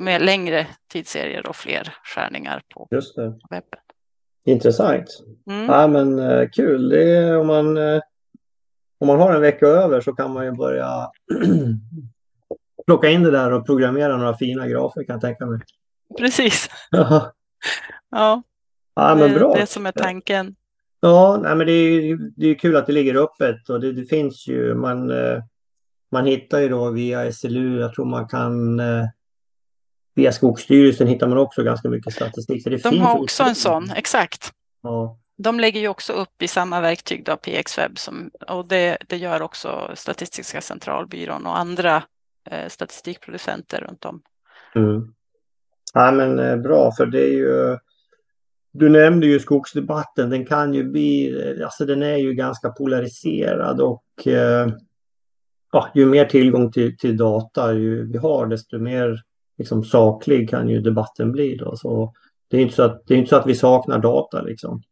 med längre tidsserier och fler skärningar på webben. Intressant. Mm. Ja, men uh, kul. Det är, om, man, uh, om man har en vecka över så kan man ju börja plocka in det där och programmera några fina grafer kan jag tänka mig. Precis. ja. Ja, men bra. Det är som är tanken. Ja, nej, men det är, det är kul att det ligger öppet och det, det finns ju, man, eh, man hittar ju då via SLU, jag tror man kan eh, Via Skogsstyrelsen hittar man också ganska mycket statistik. De finns har också en sån, exakt. Ja. De lägger ju också upp i samma verktyg då, PXweb, som, och det, det gör också Statistiska centralbyrån och andra eh, statistikproducenter runt om. Mm. Ja, men eh, bra, för det är ju du nämnde ju skogsdebatten, den kan ju bli, alltså den är ju ganska polariserad och eh, ja, ju mer tillgång till, till data ju vi har desto mer liksom, saklig kan ju debatten bli. Då. Så det är inte så att, det är inte så att vi saknar data liksom.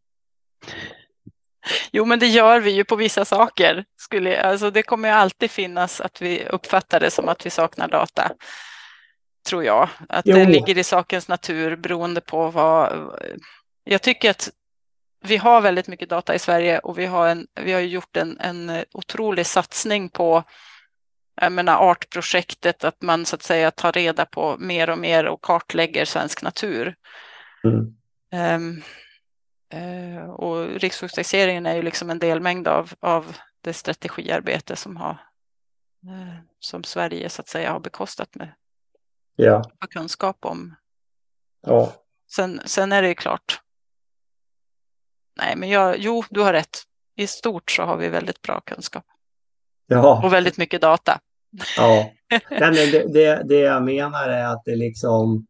Jo, men det gör vi ju på vissa saker. Skulle, alltså det kommer ju alltid finnas att vi uppfattar det som att vi saknar data. Tror jag. Att jo. det ligger i sakens natur beroende på vad, jag tycker att vi har väldigt mycket data i Sverige och vi har, en, vi har gjort en, en otrolig satsning på jag menar, artprojektet, att man så att säga tar reda på mer och mer och kartlägger svensk natur. Mm. Um, uh, och riksskogstaxeringen är ju liksom en delmängd av, av det strategiarbete som, har, uh, som Sverige så att säga har bekostat med ja. kunskap om. Ja. Sen, sen är det ju klart, Nej, men jag, jo, du har rätt. I stort så har vi väldigt bra kunskap. Ja. Och väldigt mycket data. Ja, men det, det, det jag menar är att det liksom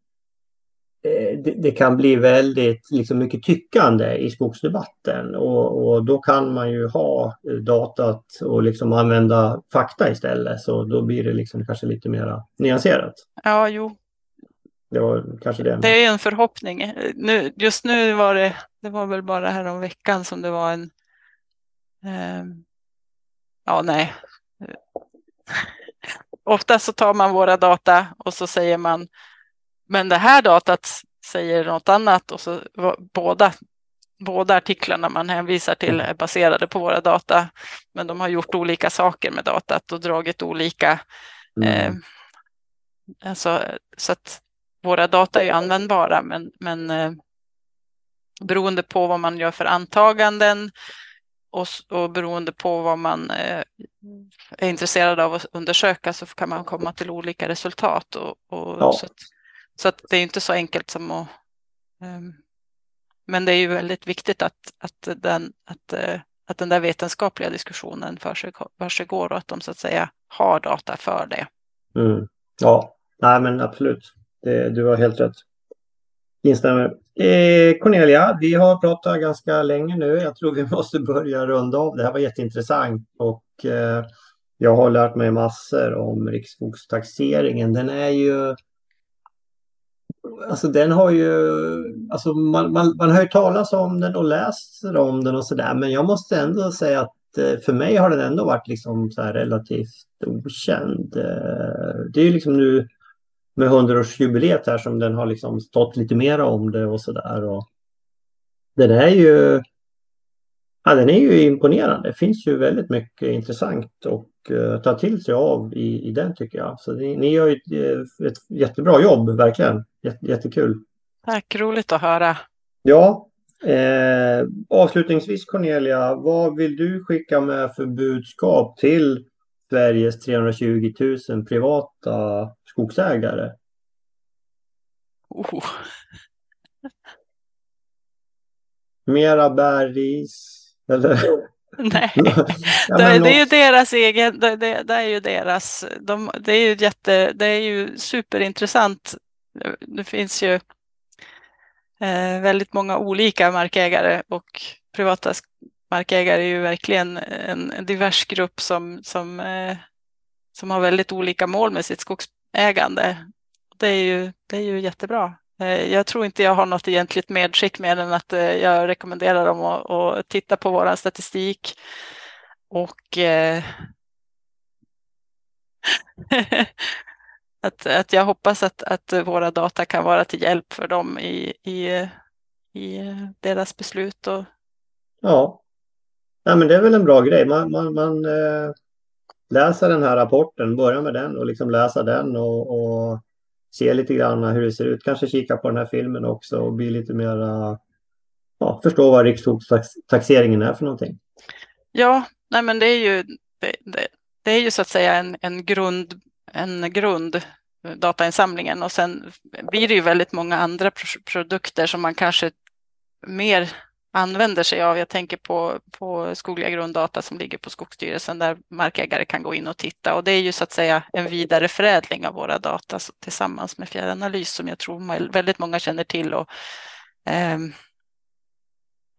eh, det, det, kan bli väldigt liksom mycket tyckande i skogsdebatten och, och, då kan man ju ha datat och liksom använda fakta istället så då blir det liksom kanske lite mer nyanserat. Ja, jo. Det var kanske det. Det är en förhoppning. Nu, just nu var det, det var väl bara här om veckan som det var en eh, ja, nej, ofta så tar man våra data och så säger man, men det här datat säger något annat. Och så båda, båda artiklarna man hänvisar till är baserade på våra data, men de har gjort olika saker med datat och dragit olika, mm. eh, alltså, så att våra data är användbara, men, men eh, beroende på vad man gör för antaganden och, och beroende på vad man eh, är intresserad av att undersöka så kan man komma till olika resultat. Och, och ja. så, att, så, att, det är inte så enkelt som att... Um, men det är ju väldigt viktigt att, att, den, att, uh, att den där vetenskapliga diskussionen för sig går och att de så att säga har data för det. Mm. Ja, nej men absolut. Det, du har helt rätt. Instämmer. Eh, Cornelia, vi har pratat ganska länge nu. Jag tror vi måste börja runda av. Det här var jätteintressant och eh, jag har lärt mig massor om riksskogstaxeringen. Den är ju... Alltså den har ju... Alltså man, man, man har ju talas om den och läser om den och sådär. Men jag måste ändå säga att eh, för mig har den ändå varit liksom så relativt okänd. Eh, det är ju liksom nu med 100-årsjubileet här som den har liksom stått lite mer om det och sådär. Den är ju ja, den är ju imponerande. Det finns ju väldigt mycket intressant att uh, ta till sig av i, i den tycker jag. Så ni, ni gör ju ett, ett jättebra jobb, verkligen. Jätte, jättekul. Tack, roligt att höra. Ja, eh, avslutningsvis Cornelia, vad vill du skicka med för budskap till Sveriges 320 000 privata skogsägare? Oh. Mera bärris? Eller? Nej, ja, det, det, är ju deras egen, det, det, det är ju deras, de, det är ju jätte, det är ju superintressant. Det finns ju eh, väldigt många olika markägare och privata markägare är ju verkligen en divers grupp som, som, eh, som har väldigt olika mål med sitt ägande. Det är ju, det är ju jättebra. Eh, jag tror inte jag har något egentligt medskick mer än att eh, jag rekommenderar dem att, att titta på vår statistik och eh, att, att jag hoppas att, att våra data kan vara till hjälp för dem i, i, i deras beslut. Och... Ja, Ja, men det är väl en bra grej. Man, man, man eh, läsa den här rapporten, börja med den och liksom läsa den och, och se lite grann hur det ser ut. Kanske kika på den här filmen också och bli lite mer ja, förstå vad riksskogstaxeringen är för någonting. Ja, nej men det är ju, det, det, det är ju så att säga en, en grund, en grund datainsamlingen och sen blir det ju väldigt många andra produkter som man kanske mer använder sig av. Jag tänker på, på skogliga grunddata som ligger på Skogsstyrelsen där markägare kan gå in och titta och det är ju så att säga en vidareförädling av våra data tillsammans med fjärranalys som jag tror väldigt många känner till och eh,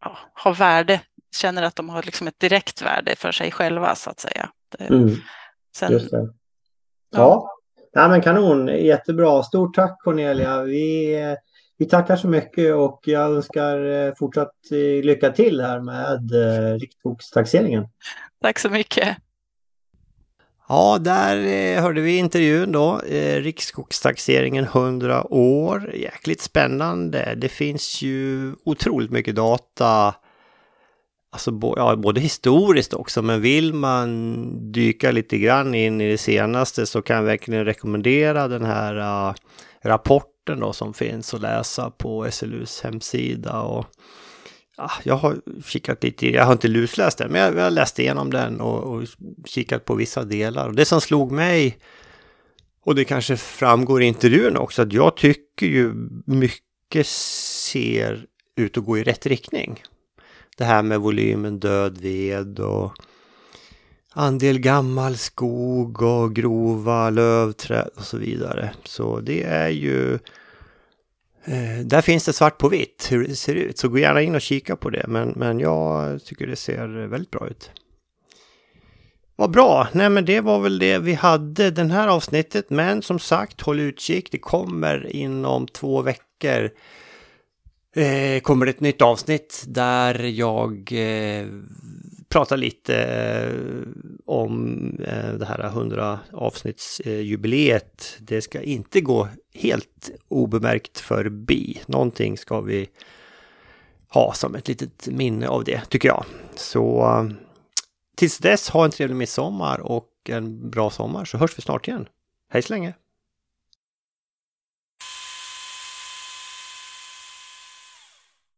ja, har värde, känner att de har liksom ett direkt värde för sig själva så att säga. Mm. Sen, ja. ja. Ja, men kanon, jättebra. Stort tack Cornelia. Vi vi tackar så mycket och jag önskar eh, fortsatt eh, lycka till här med eh, riksskogstaxeringen. Tack så mycket. Ja, där hörde vi intervjun då. Riksskogstaxeringen 100 år. Jäkligt spännande. Det finns ju otroligt mycket data. Alltså ja, både historiskt också, men vill man dyka lite grann in i det senaste så kan jag verkligen rekommendera den här uh, rapporten rapporten då som finns att läsa på SLUs hemsida. Och, ja, jag har kikat lite, jag har inte lusläst den, men jag, jag läst igenom den och, och kikat på vissa delar. Och det som slog mig, och det kanske framgår i intervjun också, att jag tycker ju mycket ser ut att gå i rätt riktning. Det här med volymen död ved och andel gammal skog och grova lövträd och så vidare. Så det är ju Eh, där finns det svart på vitt hur det ser ut, så gå gärna in och kika på det. Men, men jag tycker det ser väldigt bra ut. Vad bra! Nej men det var väl det vi hade den här avsnittet. Men som sagt, håll utkik. Det kommer inom två veckor. Eh, kommer ett nytt avsnitt där jag eh, prata lite eh, om eh, det här 100 avsnittsjubileet. Det ska inte gå helt obemärkt förbi. Någonting ska vi ha som ett litet minne av det, tycker jag. Så eh, tills dess, ha en trevlig midsommar och en bra sommar så hörs vi snart igen. Hej så länge!